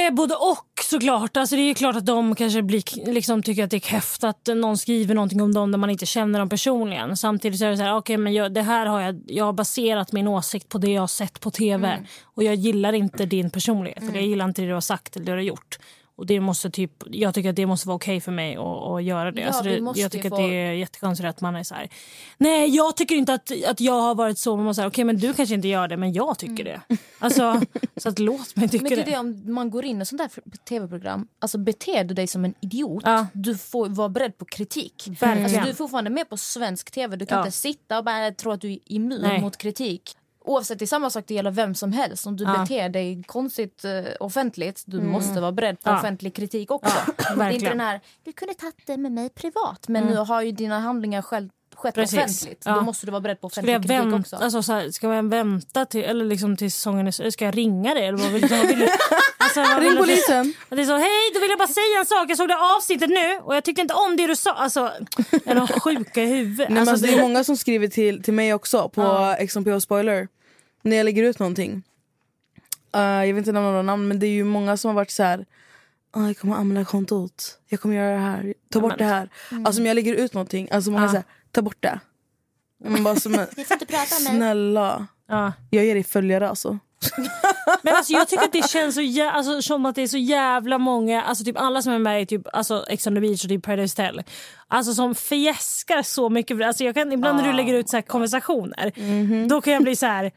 Eh, både och såklart. Alltså, det är ju klart att de kanske blir, liksom, tycker att det är häft att någon skriver någonting om dem där man inte känner dem personligen. Samtidigt så är det så här, okay, men jag, det här har jag, jag har baserat min åsikt på det jag har sett på tv. Mm. Och jag gillar inte din personlighet. Eller jag gillar inte det du har sagt eller det du har gjort. Och det måste typ, jag tycker att det måste vara okej för mig att, att göra det. Ja, alltså det jag tycker ju att få- det är jättekonstigt att man är så här. Nej, jag tycker inte att, att jag har varit så. Man säger, okej men du kanske inte gör det, men jag tycker det. Alltså, så att låt mig tycka Men det. det om man går in i sånt där tv-program, alltså beter du dig som en idiot, Ja. du får vara beredd på kritik. Verkligen. Alltså, du är fortfarande med på svensk tv, du kan Ja. inte sitta och bara tro att du är immun Nej. mot kritik. Oavsett, det är samma sak det gäller vem som helst. Om du Ja. beter dig konstigt eh, offentligt, du Mm. måste vara beredd på Ja. offentlig kritik också. det är inte den här, du kunde tagit det med mig privat, men Mm. nu har ju dina handlingar själv skett Precis. offentligt. Ja. Då måste du vara beredd på offentlig kritik vänta, också. alltså, så här, ska jag vänta till, eller liksom till säsongen är Ska jag ringa dig? Eller vad vill, vad vill du? Alltså, vad vill Ring polisen. Och Det är så, hej, då vill jag bara säga en sak. Jag såg det avsnittet nu och jag tyckte inte om det du sa. Alltså, är de sjuka i huvudet? Nej, men alltså, det är många som skriver till, till mig också på Ja. XMPH spoiler. När jag lägger ut någonting. Uh, jag vet inte nämna några namn men det är ju många som har varit så här. "Ah, jag kommer anmäla kontot. Jag kommer göra det här. Ta bort det här. Mm. Alltså om jag lägger ut någonting. Alltså många Ja. säger ta bort det. Man bara, som, Vi får inte prata om mig. snälla. Ja. Jag ger dig följare alltså. Men alltså, jag tycker att det känns så jä- alltså, som att det är så jävla många, alltså typ alla som är med i typ, alltså, Ex on the beach och typ Paradise Hotel, alltså som fjäskar så mycket. Alltså, jag kan, ibland när du lägger ut så här konversationer, då kan jag bli så här.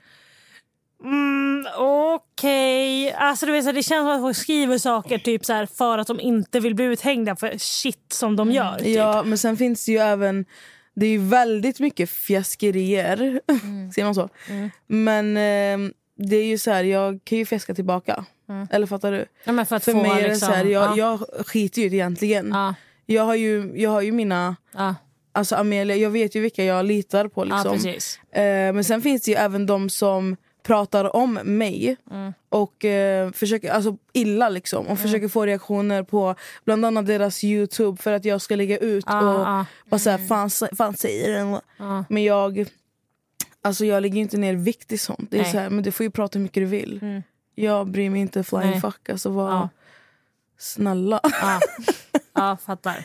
Mm, Okej. Alltså, du vet, så här, det känns som att folk skriver saker typ så här, för att de inte vill bli uthängda för shit som de gör. Typ. Ja men sen finns det ju även Det är väldigt mycket fjäskerier. Säger man så? Men eh, det är ju så här, jag kan ju fjäska tillbaka. Eller fattar du? Ja, för För mig är det liksom, så här, jag, ja. jag skiter ju egentligen. Ja. Jag, har ju, jag har ju mina... Ja. Alltså Amelia, jag vet ju vilka jag litar på. Liksom. Eh, men sen finns det ju även de som pratar om mig Mm. och eh, försöker, alltså illa liksom och försöker få reaktioner på bland annat deras youtube för att jag ska lägga ut Ja, och ja. bara såhär, fan, fan säger den? Ja. Men jag Alltså jag lägger inte ner vikt i sånt. Det är så här, men du får ju prata hur mycket du vill. Mm. Jag bryr mig inte flying Nej. fuck. Alltså var Ja. snälla. Ja. ja, fattar.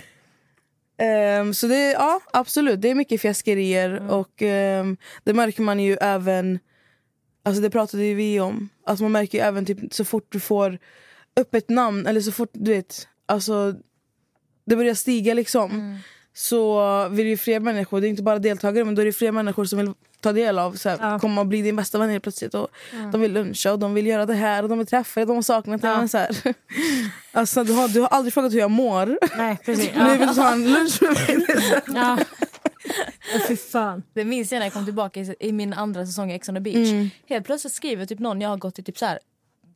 Ehm, så det, ja absolut, det är mycket fjäskerier Mm. och ehm, det märker man ju även, alltså det pratade ju vi om, alltså man märker ju även typ så fort du får upp ett namn eller så fort du vet, alltså det börjar stiga liksom. Mm. Så vill ju fler människor, det är inte bara deltagare men då är det fler människor som vill ta del av, så här, komma och bli din bästa vän helt plötsligt. Och De vill luncha och de vill göra det här och de vill träffa dig, de har saknat dig. Ja. men Så här. Alltså, du, har, du har aldrig frågat hur jag mår. Nej, precis. Nu vill du ta en lunch med mig. Ja. Fy fan. Det minns jag när jag kom tillbaka i, i min andra säsong i Ex on the beach. Mm. Helt plötsligt skriver typ någon jag har gått i typ så här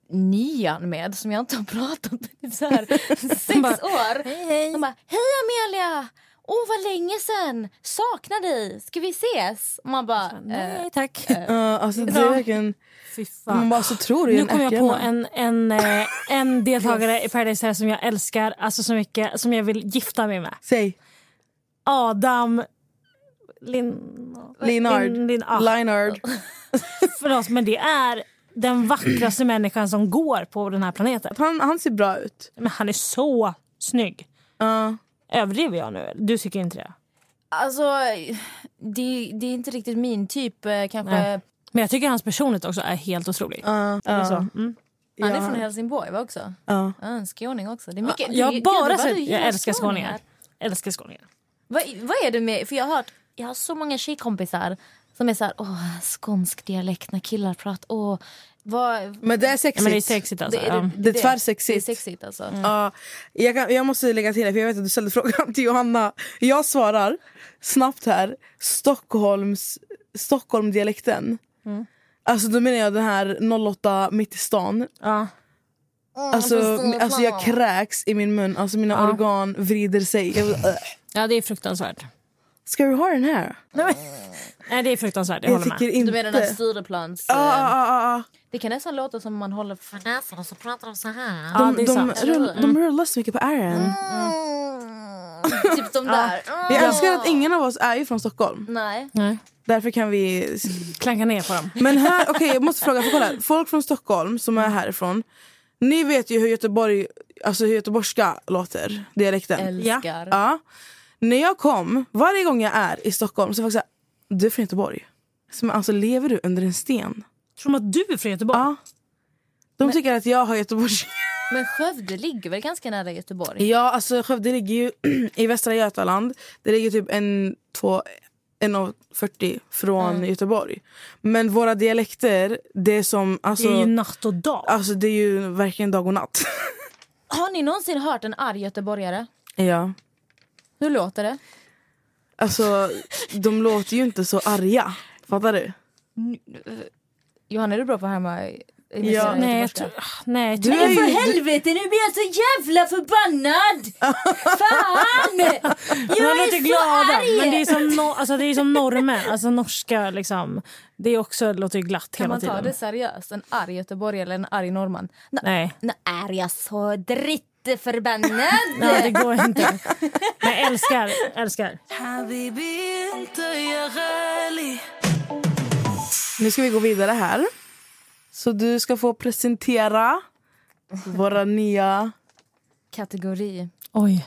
nian med som jag inte har pratat med typ så här sex bara, år. De bara, hej Amelia! Åh oh, vad länge sen! Saknar dig! Ska vi ses? Och man bara, Nej eh, tack. Ja, alltså, det är verkligen... Fy fan. Man bara så tror du Nu kom jag på en, en, eh, en deltagare i Paradise Hotel som jag älskar alltså så mycket, som jag vill gifta mig med. Säg. Adam Lin... Linard. Lin, Lin, ah, Linard. Förlåt, men det är den vackraste människan som går på den här planeten. Han, han ser bra ut. Men han är så snygg. Ja. Överdriver jag nu? Du tycker inte det? Alltså, det, det är inte riktigt min typ eh, kanske. Nej. Men jag tycker hans personlighet också är helt otrolig. Ja. Det är så. Mm. Han är Ja. från Helsingborg va också? Ja. Ja, en skåning också. Det är mycket, Jag har Gud, bara gillar Jag älskar skåningar. skåningar. Älskar skåningar. Vad, vad är det med, för jag har hört, jag har så många tjejkompisar som är så här, åh, skånsk dialekt när killar pratar, åh, vad... Men det är Ja, sexigt. men det är sexigt alltså. Det är, ja. det, Det är Det är tvärsexigt. sexigt alltså. Ja, jag, kan, jag måste lägga till det, för jag vet att du ställde frågan till Johanna. Jag svarar snabbt här. Stockholms, Stockholm-dialekten. Mm. Alltså då menar jag den här 08 mitt i stan. Ja. Alltså, alltså jag kräks i min mun, alltså mina Ja. organ vrider sig. Jag, ja, det är fruktansvärt. Ska du ha den här? Nej, det är fruktansvärt. Jag, Jag, håller med. inte... Du menar den här Stureplans... Ah, eh, ah, ah, ah. Det kan nästan låta som man håller för näsan och så pratar de så här. Ja, De, det är de, rull, de rullar så mycket på R'n. typ de där. Jag älskar att ingen av oss är ju från Stockholm. Nej. Nej. Därför kan vi... Klanka ner på dem. Men här, okej jag måste fråga, för kolla. Folk från Stockholm som är härifrån. Ni vet ju hur Göteborg, alltså hur göteborgska låter, dialekten. Älskar. Ja. När jag kom, varje gång jag är i Stockholm så folk såhär, du är från Göteborg. Som, alltså lever du under en sten? Tror de att du är från Göteborg? Ja. De tycker att jag har Göteborgs... Men Skövde ligger väl ganska nära Göteborg? Ja, alltså Skövde ligger ju i Västra Götaland. Det ligger typ en, två, 1,40 från Göteborg. Men våra dialekter, det är som... Alltså, det är ju natt och dag. alltså, det är ju verkligen dag och natt. Har ni någonsin hört en arg göteborgare? ja. Hur låter det? Alltså, de låter ju inte så arga. Fattar du? Johanna, är du bra på att härma? Ja. nej, jag tror, nej, Du tror- är ju, du, helvete, nu blir jag så jävla förbannad! Fan! Jag är lite glada. arg! Men det är som, no, alltså, det är som normen, alltså norska liksom. Det är också, låter ju glatt Kan hela man ta tiden. det seriöst? En arg göteborgare eller en arg norrman? Nå, Nej. nå är jag så jätteförbannad. Ja, det går inte. Men jag älskar, älskar. Nu ska vi gå vidare här. Så du ska få presentera våra nya... Kategori. Oj.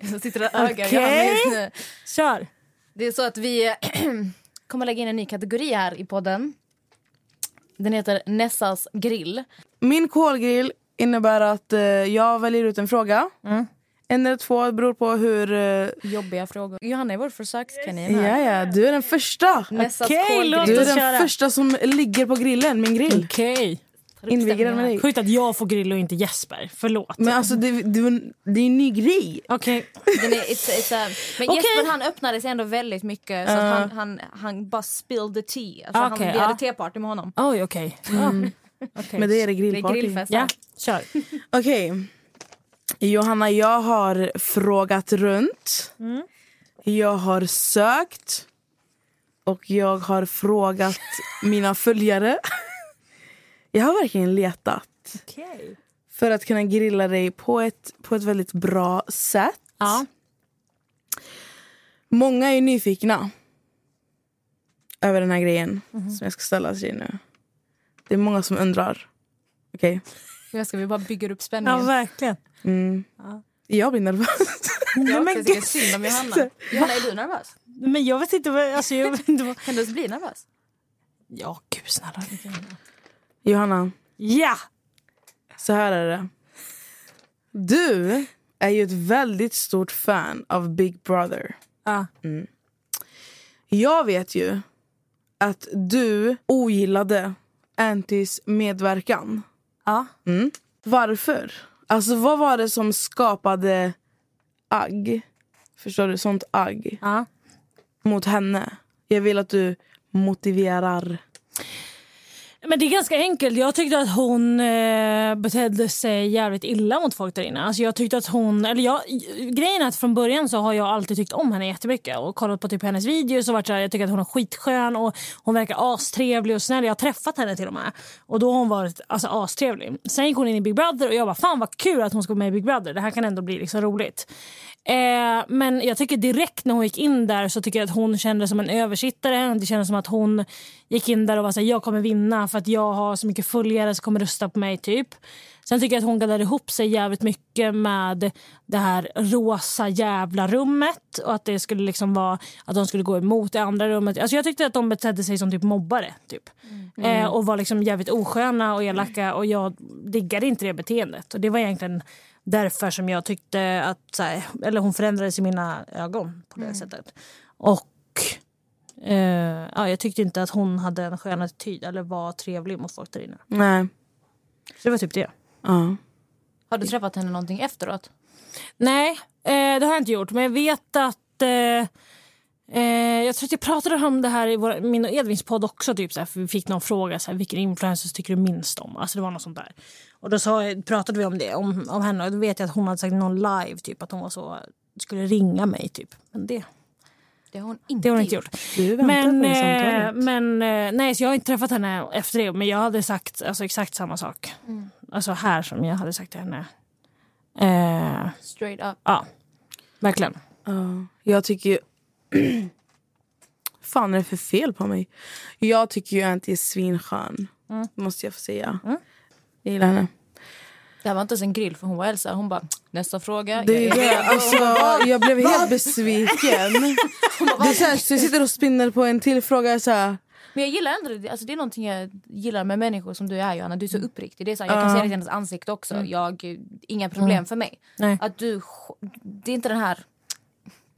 Så sitter det ögon okay. Kör. Det är så att vi kommer lägga in en ny kategori här i podden. Den heter Nessas grill. Min kolgrill innebär att eh, jag väljer ut en fråga. Mm. En eller två, beror på hur... eh, Jobbiga frågor. Johanna är vår försökskanin här. ja, ja, du är den första. Nessas Okej, låt Du är den köra. första som ligger på grillen, min grill. Okej. Inviger den med dig. Sjukt att jag får grill och inte Jesper. Förlåt. Men alltså, det, det, det är en ny grej. Okej. Den är, it's, it's a, men Okej. Jesper han öppnade sig ändå väldigt mycket så att han, han, han bara spilled the tea. Alltså Okej, han, vi hade teparty med honom. Oj, okej. Mm. Okej. Men det är det Det är grillparty. grillfest. Ja, kör. Okej. Johanna, jag har frågat runt. Jag har sökt. Och jag har frågat mina följare. Jag har verkligen letat Okej. för att kunna grilla dig på ett, på ett väldigt bra sätt. Ja. Många är nyfikna över den här grejen som jag ska ställa dig nu. Det är många som undrar. Okej? Jag ska vi bara bygga upp ja, spänningen. verkligen. Mm. Jag blir nervös. jag men tycker gud. synd om Johanna. Johanna, är du nervös? Men jag vet inte vad... Alltså, jag vet inte vad... Kan du bli nervös? Ja, gud snälla. Johanna, Ja! så här är det. Du är ju ett väldigt stort fan av Big Brother. Ja. Jag vet ju att du ogillade Antis medverkan. Ja. Mm. Varför? Alltså vad var det som skapade agg? Förstår du? Sånt agg ja. mot henne. Jag vill att du motiverar. Men det är ganska enkelt. Jag tyckte att hon eh, betedde sig jävligt illa mot folk där inne. Alltså jag tyckte att hon, eller jag, grejen är att från början så har jag alltid tyckt om henne jättemycket och kollat på typ hennes videos och varit så här, jag tycker att hon är skitskön och hon verkar astrevlig och snäll. Jag har träffat henne till och med och då har hon varit alltså, astrevlig. Sen gick hon in i Big Brother och jag bara fan vad kul att hon ska vara med i Big Brother. Det här kan ändå bli liksom roligt. Eh, men jag tycker direkt när hon gick in där så tycker jag att hon kände som en översittare. Det kändes som att hon gick in där och var så här, jag kommer vinna för att jag har så mycket följare som kommer rösta på mig. typ. Sen tycker jag att hon gaddade ihop sig jävligt mycket med det här rosa jävla rummet och att det skulle liksom vara att de skulle gå emot det andra rummet. Alltså jag tyckte att de betedde sig som typ mobbare typ. Mm. Eh, och var liksom jävligt osköna och elaka och jag diggade inte det beteendet. Och det var egentligen därför som jag tyckte att, så här, eller hon förändrades i mina ögon på det sättet. Och eh, ja, jag tyckte inte att hon hade en skön attityd eller var trevlig mot folk där inne. Nej. Så det var typ det. Ja. Har du träffat henne någonting efteråt? Nej, eh, det har jag inte gjort. Men jag vet att... Eh, eh, jag tror att jag pratade om det här i vår, min och Edvins podd också. Typ, så här, för vi fick någon fråga. Så här, Vilken influencers tycker du minst om? Alltså, det var något sånt där. Och då sa, pratade vi om det, om, om henne. Och då vet jag att hon hade sagt någon live typ, att hon var så, skulle ringa mig. Typ. Men det, Det har hon inte, det har hon inte gjort. Du väntar Men, på det eh, men eh, nej, så jag har inte träffat henne efter det. Men jag hade sagt alltså, exakt samma sak. Alltså här som jag hade sagt till henne. Eh, Straight up. ja, verkligen. Ja, jag tycker ju... fan är det för fel på mig? Jag tycker ju att jag är svinskön. Måste jag få säga. Jag gillar henne. Det här var inte ens en grill för hon var Elsa. Hon bara, nästa fråga. Det är det. Alltså, jag blev helt besviken. Det är så, här, så jag sitter och spinner på en till fråga. Så här, Men jag gillar ändå det. Alltså, det är någonting jag gillar med människor som du är Johanna. Du är så uppriktig. Det är så här, jag kan Ja. se det i hennes ansikte också. Jag, inga problem för mig. Nej. Att du, det är inte den här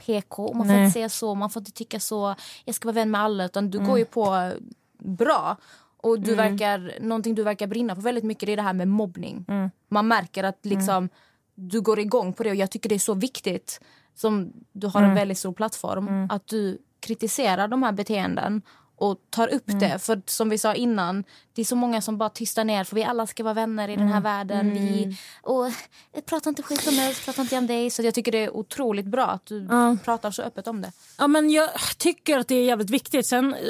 PK, man får Nej. inte säga så, man får inte tycka så. Jag ska vara vän med alla. Utan du går ju på bra. Och du verkar, någonting du verkar brinna för väldigt mycket det är det här med mobbning. Man märker att liksom, du går igång på det och jag tycker det är så viktigt som du har en väldigt stor plattform att du kritiserar de här beteenden och tar upp det. För som vi sa innan, det är så många som bara tystar ner för vi alla ska vara vänner i den här världen. Vi, och, eh, prata inte skit om mig, prata inte om dig. Så jag tycker det är otroligt bra att du pratar så öppet om det. Ja, men jag tycker att det är jävligt viktigt. Sen eh,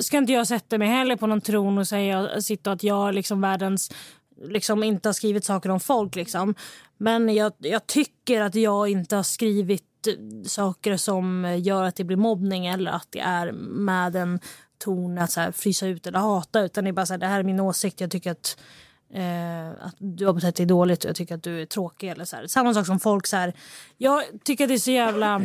ska inte jag sätta mig heller på någon tron och säga sitta att jag är liksom världens liksom inte har skrivit saker om folk. Liksom. Men jag, jag tycker att jag inte har skrivit saker som gör att det blir mobbning eller att det är med en ton att så här, frysa ut eller hata. Utan det är bara så här, det här är min åsikt. Jag tycker att Eh, att du har betett dig dåligt och jag tycker att du är tråkig. Eller så här. Samma sak som folk. så här. Jag tycker att det är så jävla...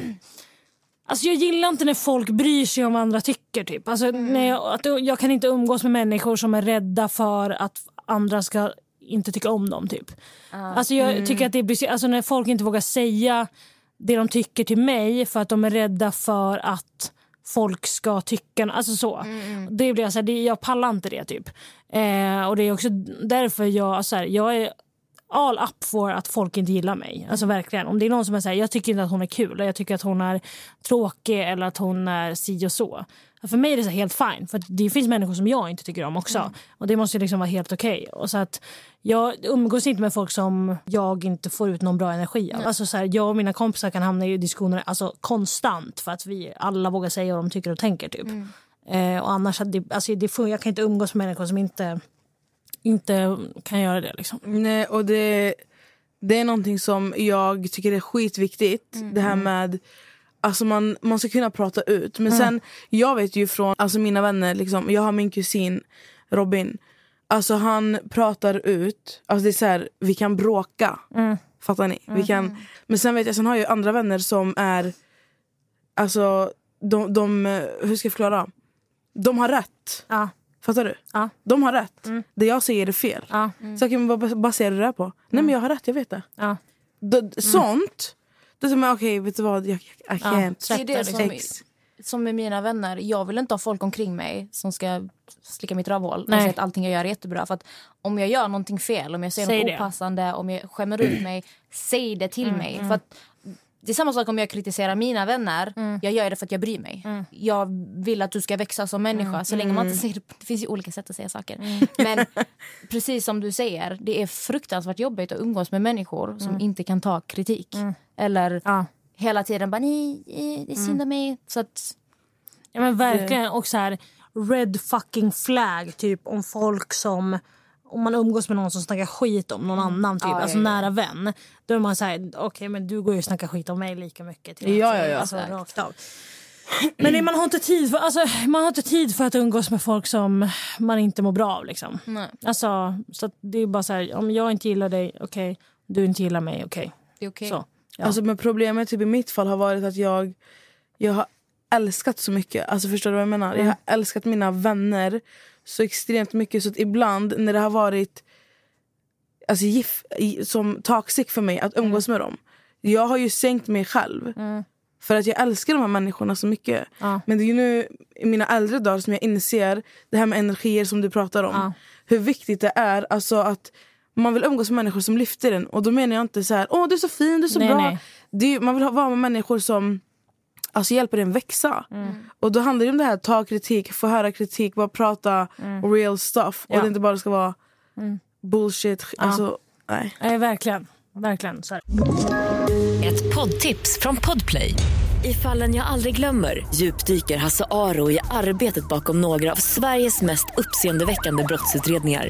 Alltså jag gillar inte när folk bryr sig om vad andra tycker. Typ. Alltså när jag, att jag kan inte umgås med människor som är rädda för att andra ska inte tycka om dem. Typ. Alltså jag tycker att det blir, alltså när folk inte vågar säga det de tycker till mig för att de är rädda för att folk ska tycka... Alltså så. Det blir jag, så här, det, jag pallar inte det. typ. Eh, och Det är också därför jag, så här, jag är all up för att folk inte gillar mig. Alltså verkligen. Om det är någon som är så här, jag tycker inte att hon är kul, eller jag tycker att hon är tråkig eller att hon är si och så. För mig är det så helt fine. För det finns människor som jag inte tycker om också. Och det måste liksom vara helt okej. Och så att Jag umgås inte med folk som jag inte får ut någon bra energi av. Alltså så här, jag och mina kompisar kan hamna i diskussioner alltså, konstant för att vi alla vågar säga vad de tycker och tänker. Typ. Eh, och annars, det, alltså, det jag kan inte umgås med människor som inte, inte kan göra det. Liksom. Nej, och det, det är någonting som jag tycker är skitviktigt. Det här med Alltså man, man ska kunna prata ut. Men sen, jag vet ju från alltså mina vänner, liksom, jag har min kusin Robin. Alltså han pratar ut. Alltså det är så här, vi kan bråka. Fattar ni? Vi kan, men sen vet jag, sen har jag andra vänner som är... Alltså, de, de, hur ska jag förklara? De har rätt. Ja. Fattar du? Ja. De har rätt. Det jag säger är fel. Ja. Så jag kan baserar du det här på? Nej men jag har rätt, jag vet det. Ja. D- Sånt, då säger man okej vet du vad, jag, jag, I can't. Det är det som, som med mina vänner. Jag vill inte ha folk omkring mig som ska slicka mitt rövhål och säga att allting jag gör är jättebra. För att om jag gör någonting fel, om jag säger Säg något det. opassande, om jag skämmer ut mig, säg det till mig. För att det är samma sak om jag kritiserar mina vänner. Jag gör det för att jag bryr mig. Jag vill att du ska växa som människa. Så länge man inte säger det, det finns ju olika sätt att säga saker. Men precis som du säger, det är fruktansvärt jobbigt att umgås med människor som inte kan ta kritik. Eller Ja. hela tiden bara nej, eh, det är synd om mig. Så att, Ja men verkligen. Och så här red fucking flag typ om folk som om man umgås med någon som snackar skit om någon annan, typ, Ja, ja, alltså ja. nära vän. Då är man så här, okej men du går ju och snackar skit om mig lika mycket. Till Ja, ja, ja. Alltså, rakt av. Men det, man, har inte tid för, alltså, man har inte tid för att umgås med folk som man inte mår bra av. Liksom. Nej. Alltså, så att det är bara så här, om jag inte gillar dig, okej. Du inte gillar mig, okej. Det är okej. Så. Ja. Alltså, men problemet typ, i mitt fall har varit att jag, jag har älskat så mycket. Alltså, förstår du vad jag menar? Jag har älskat mina vänner så extremt mycket så ibland när det har varit alltså, gif, i- som toxic för mig att umgås med dem. Jag har ju sänkt mig själv. För att jag älskar de här människorna så mycket. Ja. Men det är nu i mina äldre dagar som jag inser det här med energier som du pratar om. Ja. Hur viktigt det är alltså att man vill umgås med människor som lyfter en. Och då menar jag inte så här, åh du är så fin, du är så Nej, bra. nej. Är, man vill ha, vara med människor som alltså, hjälper en växa. Mm. Och då handlar det om det här, ta kritik, få höra kritik, bara prata real stuff. Och Mm. Ja. det inte bara ska vara bullshit. Alltså, nej. Nej, verkligen. Verkligen. Så här. Ett poddtips från Podplay. I fallen jag aldrig glömmer djupdyker Hasse Aro i arbetet bakom några av Sveriges mest uppseendeväckande brottsutredningar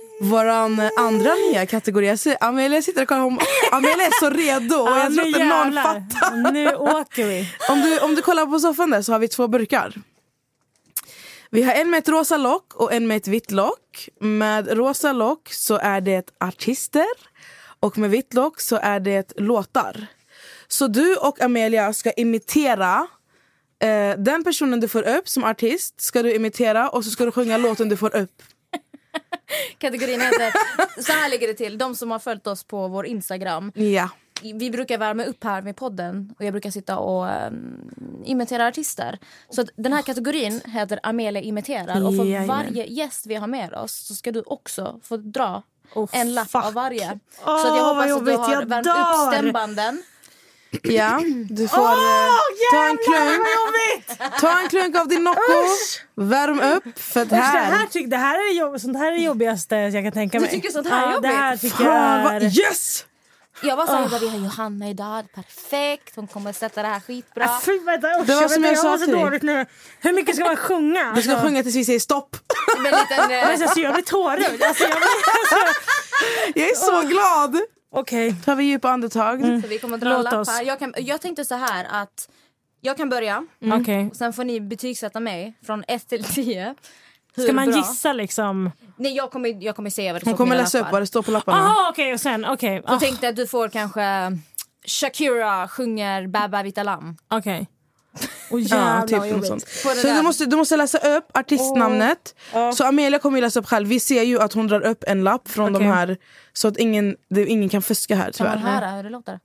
våran andra nya kategori. Amelia sitter och kollar. Hon, Amelia är så redo och Ja, jag tror inte någon fattar. Nu åker vi. Om du, om du kollar på soffan där så har vi två burkar. Vi har en med ett rosa lock och en med ett vitt lock. Med rosa lock så är det artister och med vitt lock så är det låtar. Så du och Amelia ska imitera eh, den personen du får upp som artist ska du imitera och så ska du sjunga låten du får upp. Kategorin heter... Så här ligger det till. De som har följt oss på vår Instagram. Ja. Vi brukar värma upp här med podden och jag brukar sitta och um, imitera artister. Så den här kategorin heter Amelia imiterar och för Jajamän. varje gäst vi har med oss så ska du också få dra Oh, en lapp fuck. av varje. Så jag hoppas att du har Jag värmt dör. upp stämbanden. Ja, du får eh, ta en klunk. Ta en klunk av din Nocco. Värm upp. För Det här, här... tyck, det här är det jobb, sånt här är det jobbigaste jag kan tänka Du mig. tycker sånt här är ja, jobbigt? Det här tycker Fan, jag är... yes! Jag var såhär, vi har Johanna idag, perfekt. Hon kommer sätta det här skitbra. Ah, Fy, vänta, usch, Det var som jag sa mår så till dig. dåligt nu. Hur mycket ska man sjunga? Du ska Alltså, sjunga tills vi säger stopp. Med en liten, eh, alltså, jag blir tårögd. Alltså, jag blir, alltså, Jag är så glad. Okej. Tar vi djupa andetag. Så vi kommer att dra Låt oss. här. Jag, kan, jag tänkte så här att jag kan börja. Okej. Och sen får ni betygsätta mig från 1 till 10. Hur Ska man bra. gissa liksom? Nej, jag kommer, jag kommer säga vad det Hon står på kommer mina läsa upp lappar. vad det står på lapparna. Jaha okej och sen okej. Så Ah, tänkte att du får kanske Shakira sjunger Baba Vita Lam. Okej. Åh Ja, jävlar typ vad något jobbigt. sånt. Så du måste, du måste läsa upp artistnamnet. Så Amelia kommer ju läsa upp själv. Vi ser ju att hon drar upp en lapp från Okej. de här. Så att ingen, det, ingen kan fuska här Kan man tyvärr. höra hur det låter?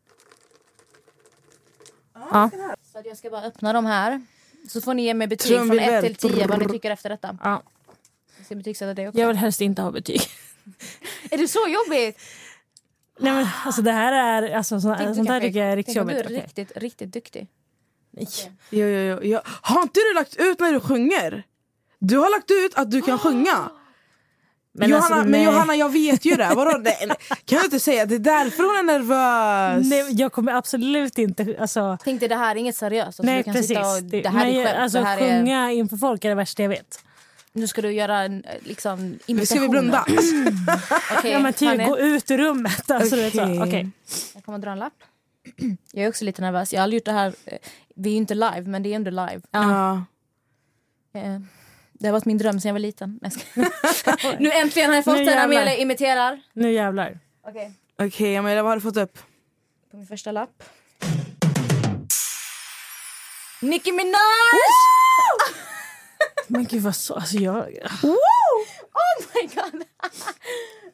Ja. Så att jag ska bara öppna de här. Så får ni ge mig betyg från Trumvirvel. 1 till 10 vad ni tycker efter detta. Ja. Jag ska betygsätta det också. Jag vill helst inte ha betyg. Är det så jobbigt? Nej, men, alltså, det här är, alltså, sånt, här tycker jag är riktigt om du jobbigt. är riktigt, riktigt duktig. Nej. Jo, jo, jo, jo. Har inte du lagt ut när du sjunger? Du har lagt ut att du kan sjunga. Men Johanna, alltså, men nej. Johanna jag vet ju det. Vadå? det kan du inte säga att det är därför hon är nervös? Nej, jag kommer absolut inte... Alltså, Tänk dig, det här är inget seriöst. Alltså, nej, precis. sitta och, Det- här men, är skämt. alltså, det här är, sjunga inför folk är det värsta jag vet. nu ska du göra en eh, liksom, Nu ska vi blunda. Okej, ja, men typ, gå ut ur rummet. Alltså, okay. Okej. okay. Jag kommer att dra en lapp. Jag är också lite nervös. Jag har aldrig gjort det här. eh, Vi är ju inte live, men det är ändå live. Ja. Eh, Det har varit min dröm sedan jag var liten. Jag nu äntligen har jag fått den. Amelia imiterar. Nu jävlar. Okej, Okej Amelia vad har du fått upp? på min första lapp. Nicki Minaj! Men gud vad så... Alltså, jag, Oh my god!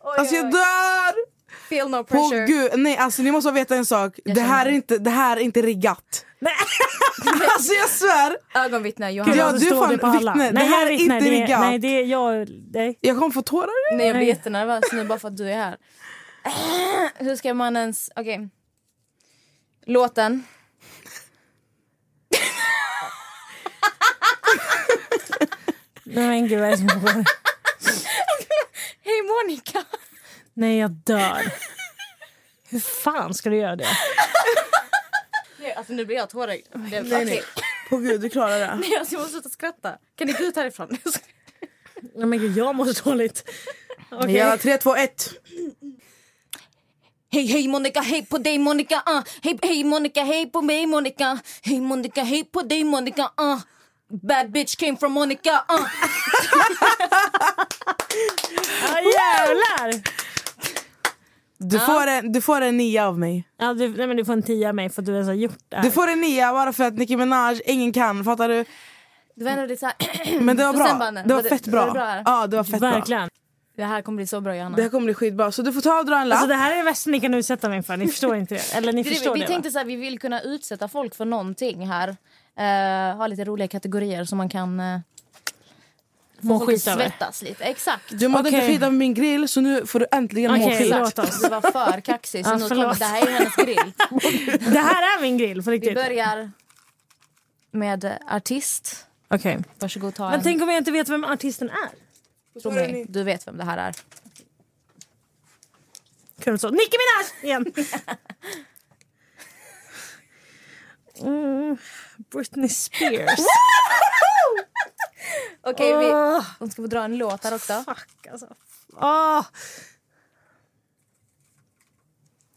Oj, Alltså jag dör! Feel no pressure. gud, nej alltså ni måste veta en sak. Det här, är inte, det här är inte riggat. Nej. alltså jag svär. Ögonvittne, Ja, Johanna. du är står fan det på alla. vittne. Det Nej, här är vittnar. inte riggat. Nej, det är jag... Nej. Jag kommer få tårar. Nej, jag blir Nej. jättenervös nu bara för att du är här. Hur ska man ens... Okej. Låten. Nej men gud vad är det som pågår? Hej Monica! Nej jag dör. Hur fan ska du göra det? Nej, alltså nu blir jag tårögd. Nej, nej. På gud, du klarar det. Nej, alltså, jag måste sluta skratta. Kan ni gå ut härifrån? Nej men gud jag mår så dåligt. Ja, 3, 2, 1. Hej hej Monica, hej på dig Monica uh. Hej hej Monica, hej på mig Monica Hej Monica, hej på dig Monica uh. Bad bitch came from Monica uh. Ja jävlar! Du, får en, du får en nia av mig. Ja, du, nej, men du får en tia av mig för att du ens har gjort det här. Du får en nia bara för att Nicki Minaj, ingen kan. Fattar du? Det var ändå lite såhär... Men det var bra. bara, Det var var det- fett var bra. det bra? Ja, det var fett bra. Verkligen. Det här kommer bli så bra Johanna. Det här kommer bli skitbra. Så du får ta och dra en lapp. Alltså det här är det värsta ni kan utsätta mig för. Ni förstår inte det. Eller ni Det- förstår vi det tänkte så här, vi vill kunna utsätta folk för någonting här. Eh, ha lite roliga kategorier som man kan uh, Må folk att skit över. svettas lite. Exakt. Du mådde inte Okej. skit av min grill så nu får du äntligen må Okej, skit. låt oss. Du var för kaxig så Ja, nu det här är hennes grill. Det här är min grill på Vi riktigt. börjar med artist. Okej. Varsågod ta Men en. tänk om jag inte vet vem artisten är? Tro mig, du vet vem det här är. Kul så. Nicki Minaj igen! Mm, Britney Spears. Okej, vi, Åh. hon ska få dra en låt här också. Fuck alltså. Åh.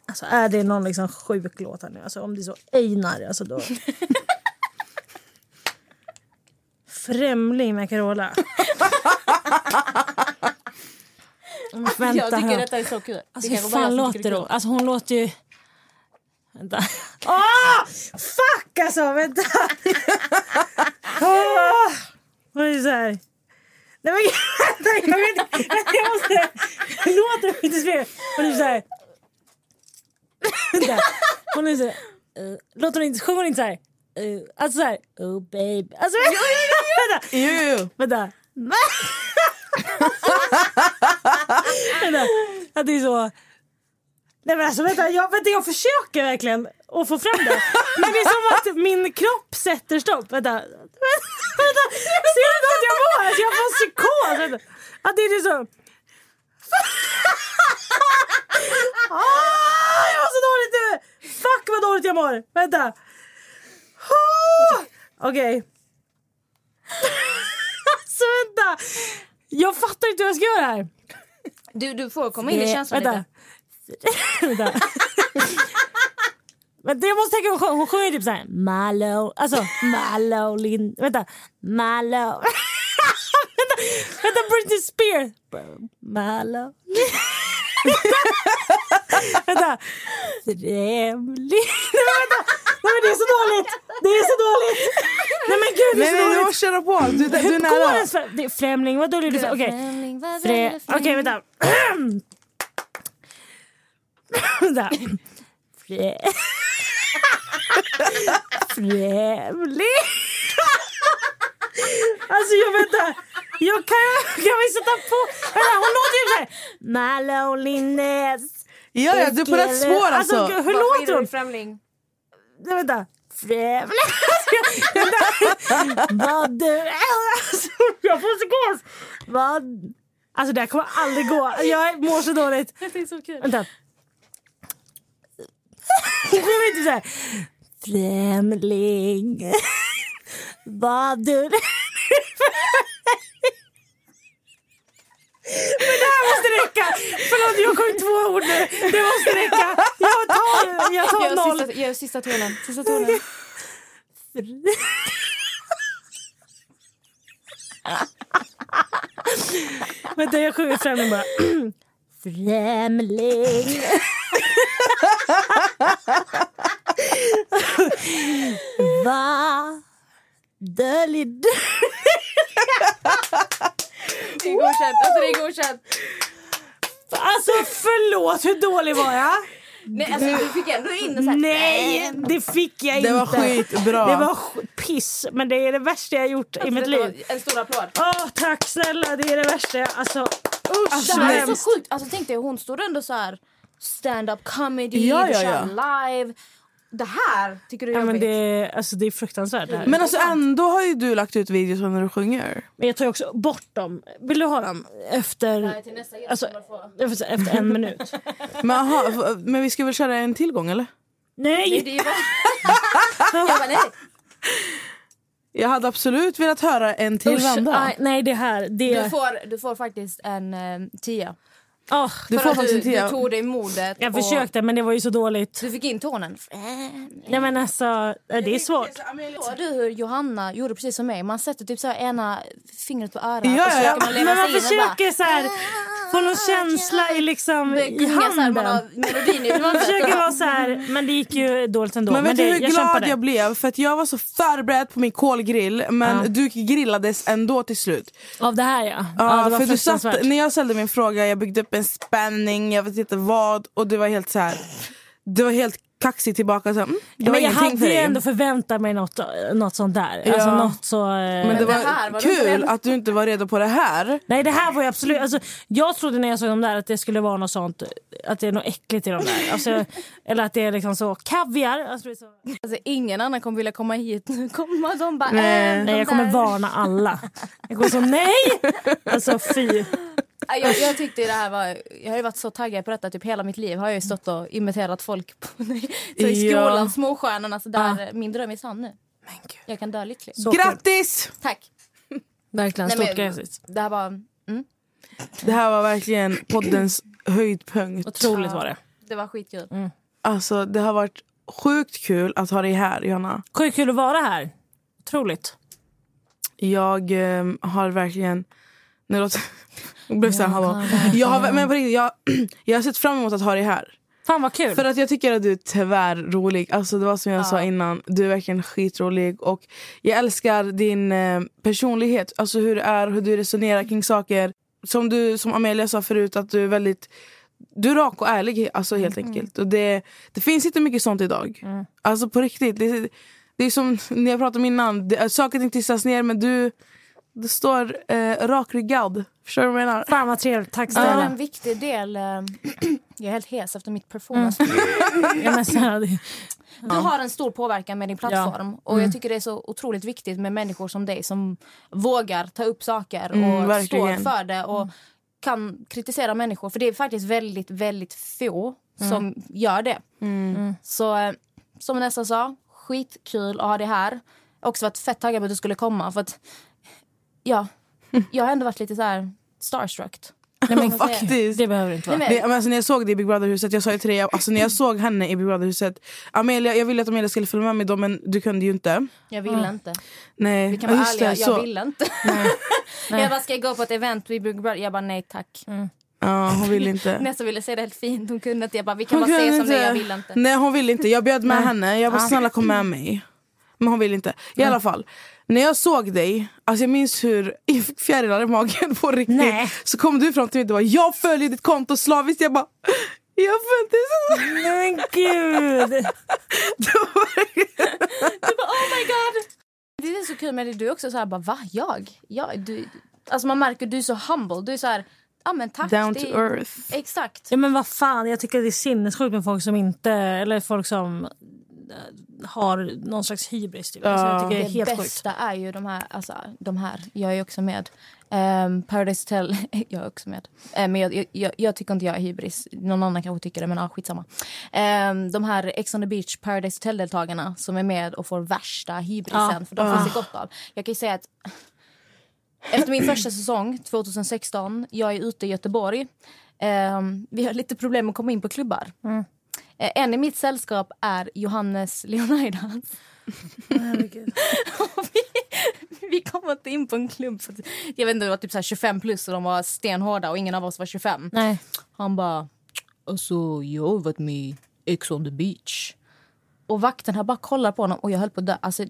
Alltså är det någon liksom sjuk låt här nu? Alltså om det är så Einar alltså då. Främling med Carola. Vänta jag tycker här. detta är så kul. Alltså hur fan låter det då? kul. Alltså hon låter ju... Vänta. Åh! Fuck alltså! Vänta! Hon är så här... Nej men vänta! Jag, vet, vänta, jag måste... Låter inte spela. Hon är så här... Vänta. Hon är så här... Uh, låter hon inte... Sjunger hon inte så här... Uh, alltså så här... Oh baby. Alltså vänta! vänta. Jo, jo, jo. Vänta. vänta. Att det är så... Nej men alltså vänta jag, vänta, jag försöker verkligen att få fram det. Men det är som att min kropp sätter stopp. Vänta. vänta. Ser du inte att jag mår? Alltså, jag får psykos. Vänta. Att det är så... ah, jag mår så dåligt nu! Fuck vad dåligt jag mår. Vänta. Ah, Okej. alltså vänta. Jag fattar inte hur jag ska göra här. Du, du får komma in i känslan vänta. lite. Vänta. Vänta, jag måste tänka, hon, sjung- hon sjunger typ såhär Mallow, alltså Mallow, Lin, vänta, Mallow. vänta, vänta, Britney Spears. Mallow. vänta. Främling. Nej men vänta, nej men det är så dåligt. Det är så dåligt. Nej men gud det är Nej, så nej, dåligt. köra på. Du, du, du Hur är går nära. ens för- det är Främling, vad dåligt du sa. Okej. Frä... är vänta. vänta. Frä... Främling. alltså jag vänta. Jag kan, kan vi sätta på... Vänta, hon låter ju såhär... Mallow Linnes. Ja, ja, du är på rätt spår alltså. Alltså hur Varför låter hon? du Främling. Nej, vänta. Främling. Vänta. Vad du... Alltså, jag får psykos. Vad... Alltså det här kommer aldrig gå. Jag mår så dåligt. Det är så kul. Vänta. Jag vet inte såhär. Främling. Vad du... Men det här måste räcka! Förlåt, jag sjöng två ord nu. Det måste räcka. Jag tar, jag tar noll. sista, gör sista tonen. Sista tonen. Vänta, jag sjunger Främling bara. Främling. Va döljer du? Det är godkänt. Alltså det är godkänt. Alltså förlåt, hur dålig var jag? Nej, alltså, du fick ändå in det så här. Nej, det fick jag inte. Det var skitbra. Det var piss, men det är det värsta jag gjort i mitt liv. En stor applåd. Åh, tack snälla, det är det värsta. jag- Alltså, usch. Alltså, Det här är så sjukt. Alltså tänk dig, hon stod ändå så här stand-up comedy, Ja, ja, ja. live. Det här tycker du är Ja, men jobbigt? det, alltså, det är fruktansvärt. Det här. Men alltså ändå har ju du lagt ut videos när du sjunger. Men jag tar ju också bort dem. Vill du ha dem? Efter, till nästa alltså, efter en minut. Men, aha, men vi ska väl köra en tillgång eller? Nej! Det är ju bara... jag bara, nej. Jag hade absolut velat höra en till Usch, vända. aj, nej, det här. Det, Du får, du får faktiskt en eh, tia. Ah, Du får faktiskt du, du tog dig modet. jag och försökte men det var ju så dåligt. Du fick in tonen. Nej men alltså, det är svårt. Såg du hur Johanna gjorde precis som mig? Man sätter typ så här ena fingret på örat Ja, och så ja, man leva Men man försöker så här, få någon känsla i, liksom, i man handen. har Man huvudet. försöker vara så här, men det gick ju dåligt ändå. Men vet det, du hur jag glad kämpade. jag blev? För att jag var så förberedd på min kolgrill men Ja. du grillades ändå till slut. Av det här ja. Ja, det var för du satt, när jag ställde min fråga, jag byggde upp en spänning, jag vet inte vad och det var helt så här. Det var helt kaxigt tillbaka. Så mm, det var men jag hade för ju dig. ändå förväntat mig något, något sånt där. Ja. Alltså något så... eh, Men det var här var inte kul att du inte var redo på det här. Nej det här var ju absolut... Alltså, jag trodde när jag såg dem där att det skulle vara något sånt, att det är något äckligt i dem där. Alltså, eller att det är liksom så kaviar. Alltså, det så... Alltså, ingen annan kommer vilja komma hit. Nu kommer de bara... Nej. äh, de Nej jag kommer där- varna alla. Jag kommer så nej! Alltså fy. Ja, Jag, jag tyckte det här var... Jag har ju varit så taggad på detta typ hela mitt liv. Har jag ju stått och imiterat folk på, så i Ja. skolan, småstjärnorna. Så där, Min dröm är sann nu. Jag kan dö lycklig. Så kul. Grattis! Tack. Verkligen Nej, stort men- grattis. Det här var... Mm, Det här var verkligen poddens höjdpunkt. Otroligt var det. det var skitkul. Alltså det har varit sjukt kul att ha dig här Johanna. Sjukt kul att vara här. Otroligt. Jag eh, har verkligen... Nu låter jag blev så här, hallå. Jag har, men på riktigt, jag, jag har sett fram emot att ha dig här. Fan vad kul. För att jag tycker att du är tvärrolig. Alltså det var som jag sa innan, du är verkligen skitrolig. Och jag älskar din eh, personlighet. Alltså hur du är, hur du resonerar kring saker. Som, du, som Amelia sa förut, att du är väldigt... Du är rak och ärlig alltså helt enkelt. Och det, det finns inte mycket sånt idag. Alltså på riktigt. Det, det är som när jag pratade om innan, det, saker och ting tystas ner men du, du står eh, rakryggad. Förstår du vad jag menar? Fan vad trevligt. Tack Det är snälla. en viktig del. eh, jag är helt hes efter mitt performance. Ja, men här, det- Du har en stor påverkan med din plattform. Och jag tycker det är så otroligt viktigt med människor som dig som vågar ta upp saker och Mm, står för det. Och kan kritisera människor. För det är faktiskt väldigt, väldigt få som gör det. Så eh, som Nessa sa, skitkul att ha det här. Också varit fett taggad på att du skulle komma. För att, ja, jag har ändå varit lite så här starstruck. Nej, men Faktiskt. det behöver inte vara. Nej, Det, men alltså, när jag såg det i Big Brother-huset, jag sa ju till dig, alltså, när jag såg henne i Big Brother-huset Amelia, jag ville att Amelia skulle följa med mig då men du kunde ju inte. Jag ville inte. Nej. Vi kan Ja, vara just ärliga, det, jag ville inte. jag bara, ska jag gå på ett event vid Big Brother? Jag bara, nej tack. Ja, hon ville inte. Nästa ville säga det helt fint, hon kunde inte. Jag bara, vi kan Hon bara säga som det jag vill inte. Nej hon ville inte, jag bjöd med henne, jag bara snälla kom med mig. Men hon ville inte. I alla fall, när jag såg dig, alltså jag minns hur jag fick fjärilar i magen på riktigt. Nej. Så kom du fram till mig och bara jag följer ditt konto slaviskt. Jag bara jag följde så. Men gud. oh my god! Det är så kul med det, du är också så här, bara, va? Jag? jag du, alltså man märker du är så humble, du är så här, ja men tack. Down det to är- earth. Exakt. Ja, men vad fan, jag tycker det är sinnessjukt med folk som inte... Eller folk som har någon slags hybris. Typ. Alltså, jag tycker det är Det sjukt. bästa är ju de här, alltså de här, jag är också med. Um, Paradise Hotel, jag är också med. Eh, men jag, jag, jag tycker inte jag är hybris. Någon annan kanske tycker det, men ah, skitsamma. Um, de här Ex on the beach Paradise Hotel-deltagarna som är med och får värsta hybrisen, Ja. för de finns det gott av. Jag kan ju säga att efter min första säsong, 2016, jag är ute i Göteborg. Ehm, vi har lite problem att komma in på klubbar. Eh, en i mitt sällskap är Johannes Leonidas. Vi, vi kom inte in på en klubb. För jag vet inte, det var typ så här 25 plus och de var stenhårda och ingen av oss var 25. Nej. Han bara, alltså jag har varit med i Ex on the beach. Och vakten här bara kollar på honom och jag höll på att dö. Alltså,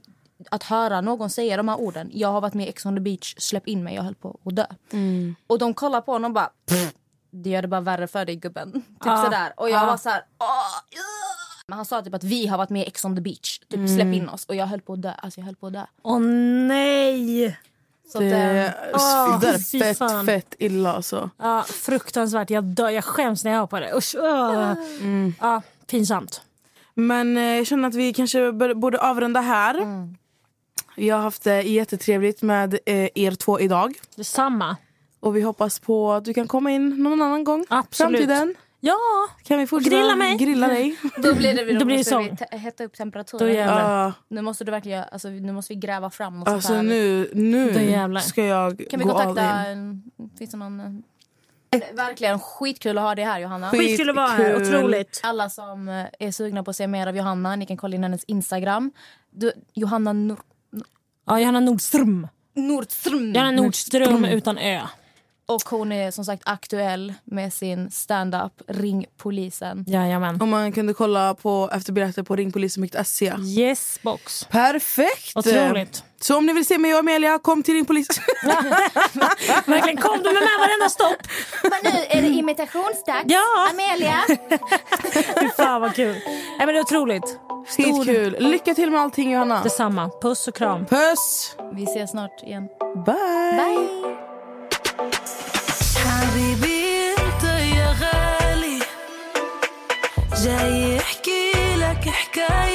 att höra någon säga de här orden, jag har varit med i Ex on the beach, släpp in mig, jag höll på att dö. Och de kollar på honom och bara, "Pff, det gör det bara värre för dig gubben. Typ Ja. sådär. Och jag Ja. var så här, "Åh, ugh." Men han sa typ att vi har varit med i Ex on the beach, typ släpp in oss. Och jag höll på att dö, alltså jag höll på att dö. Åh nej! Så att, Det, eh, Åh, det är fett fan. fett illa alltså. Ja, fruktansvärt. Jag dör. Jag skäms när jag hör på det. Usch, åh. Ja, pinsamt. Men eh, jag känner att vi kanske borde avrunda här. Vi har haft det jättetrevligt med eh, er två idag. Detsamma. Och vi hoppas på att du kan komma in någon annan gång. Absolut. Framtiden. Ja, Kan vi fortsätta grilla mig. grilla dig? Då blir det, då Då blir det sång. hetta upp Då temperaturen. jävlar. Ja, Nu måste du verkligen, alltså, nu måste vi gräva fram sånt alltså här. nu, Då nu jävlar. ska jag Kan vi gå all kontakta, in. en, finns det någon... eh, Verkligen skitkul att ha dig här Johanna. Skit- Skitkul att vara här, otroligt. Alla som eh, är sugna på att se mer av Johanna, ni kan kolla in hennes Instagram. Du, Johanna Nor- Ja, Johanna Nordström. Nordström. Johanna Nordström utan ö. Och hon är som sagt aktuell med sin stand-up Ring polisen. Jajamän. Om man kunde kolla på efter biljetter på ringpolisen.se. Yes box. Perfekt! Otroligt. Så om ni vill se mig och Amelia, kom till ringpolisen. Verkligen, kom du med med varenda stopp. Men nu är det imitationsdags. Ja. Amelia. Fy fan vad kul. Nej, men det är otroligt. Skitkul. Lycka till med allting Johanna. Detsamma. Puss och kram. Puss! Vi ses snart igen. Bye! Bye. حبيبي أنت يا غالي. جاي يحكي لك حكاية.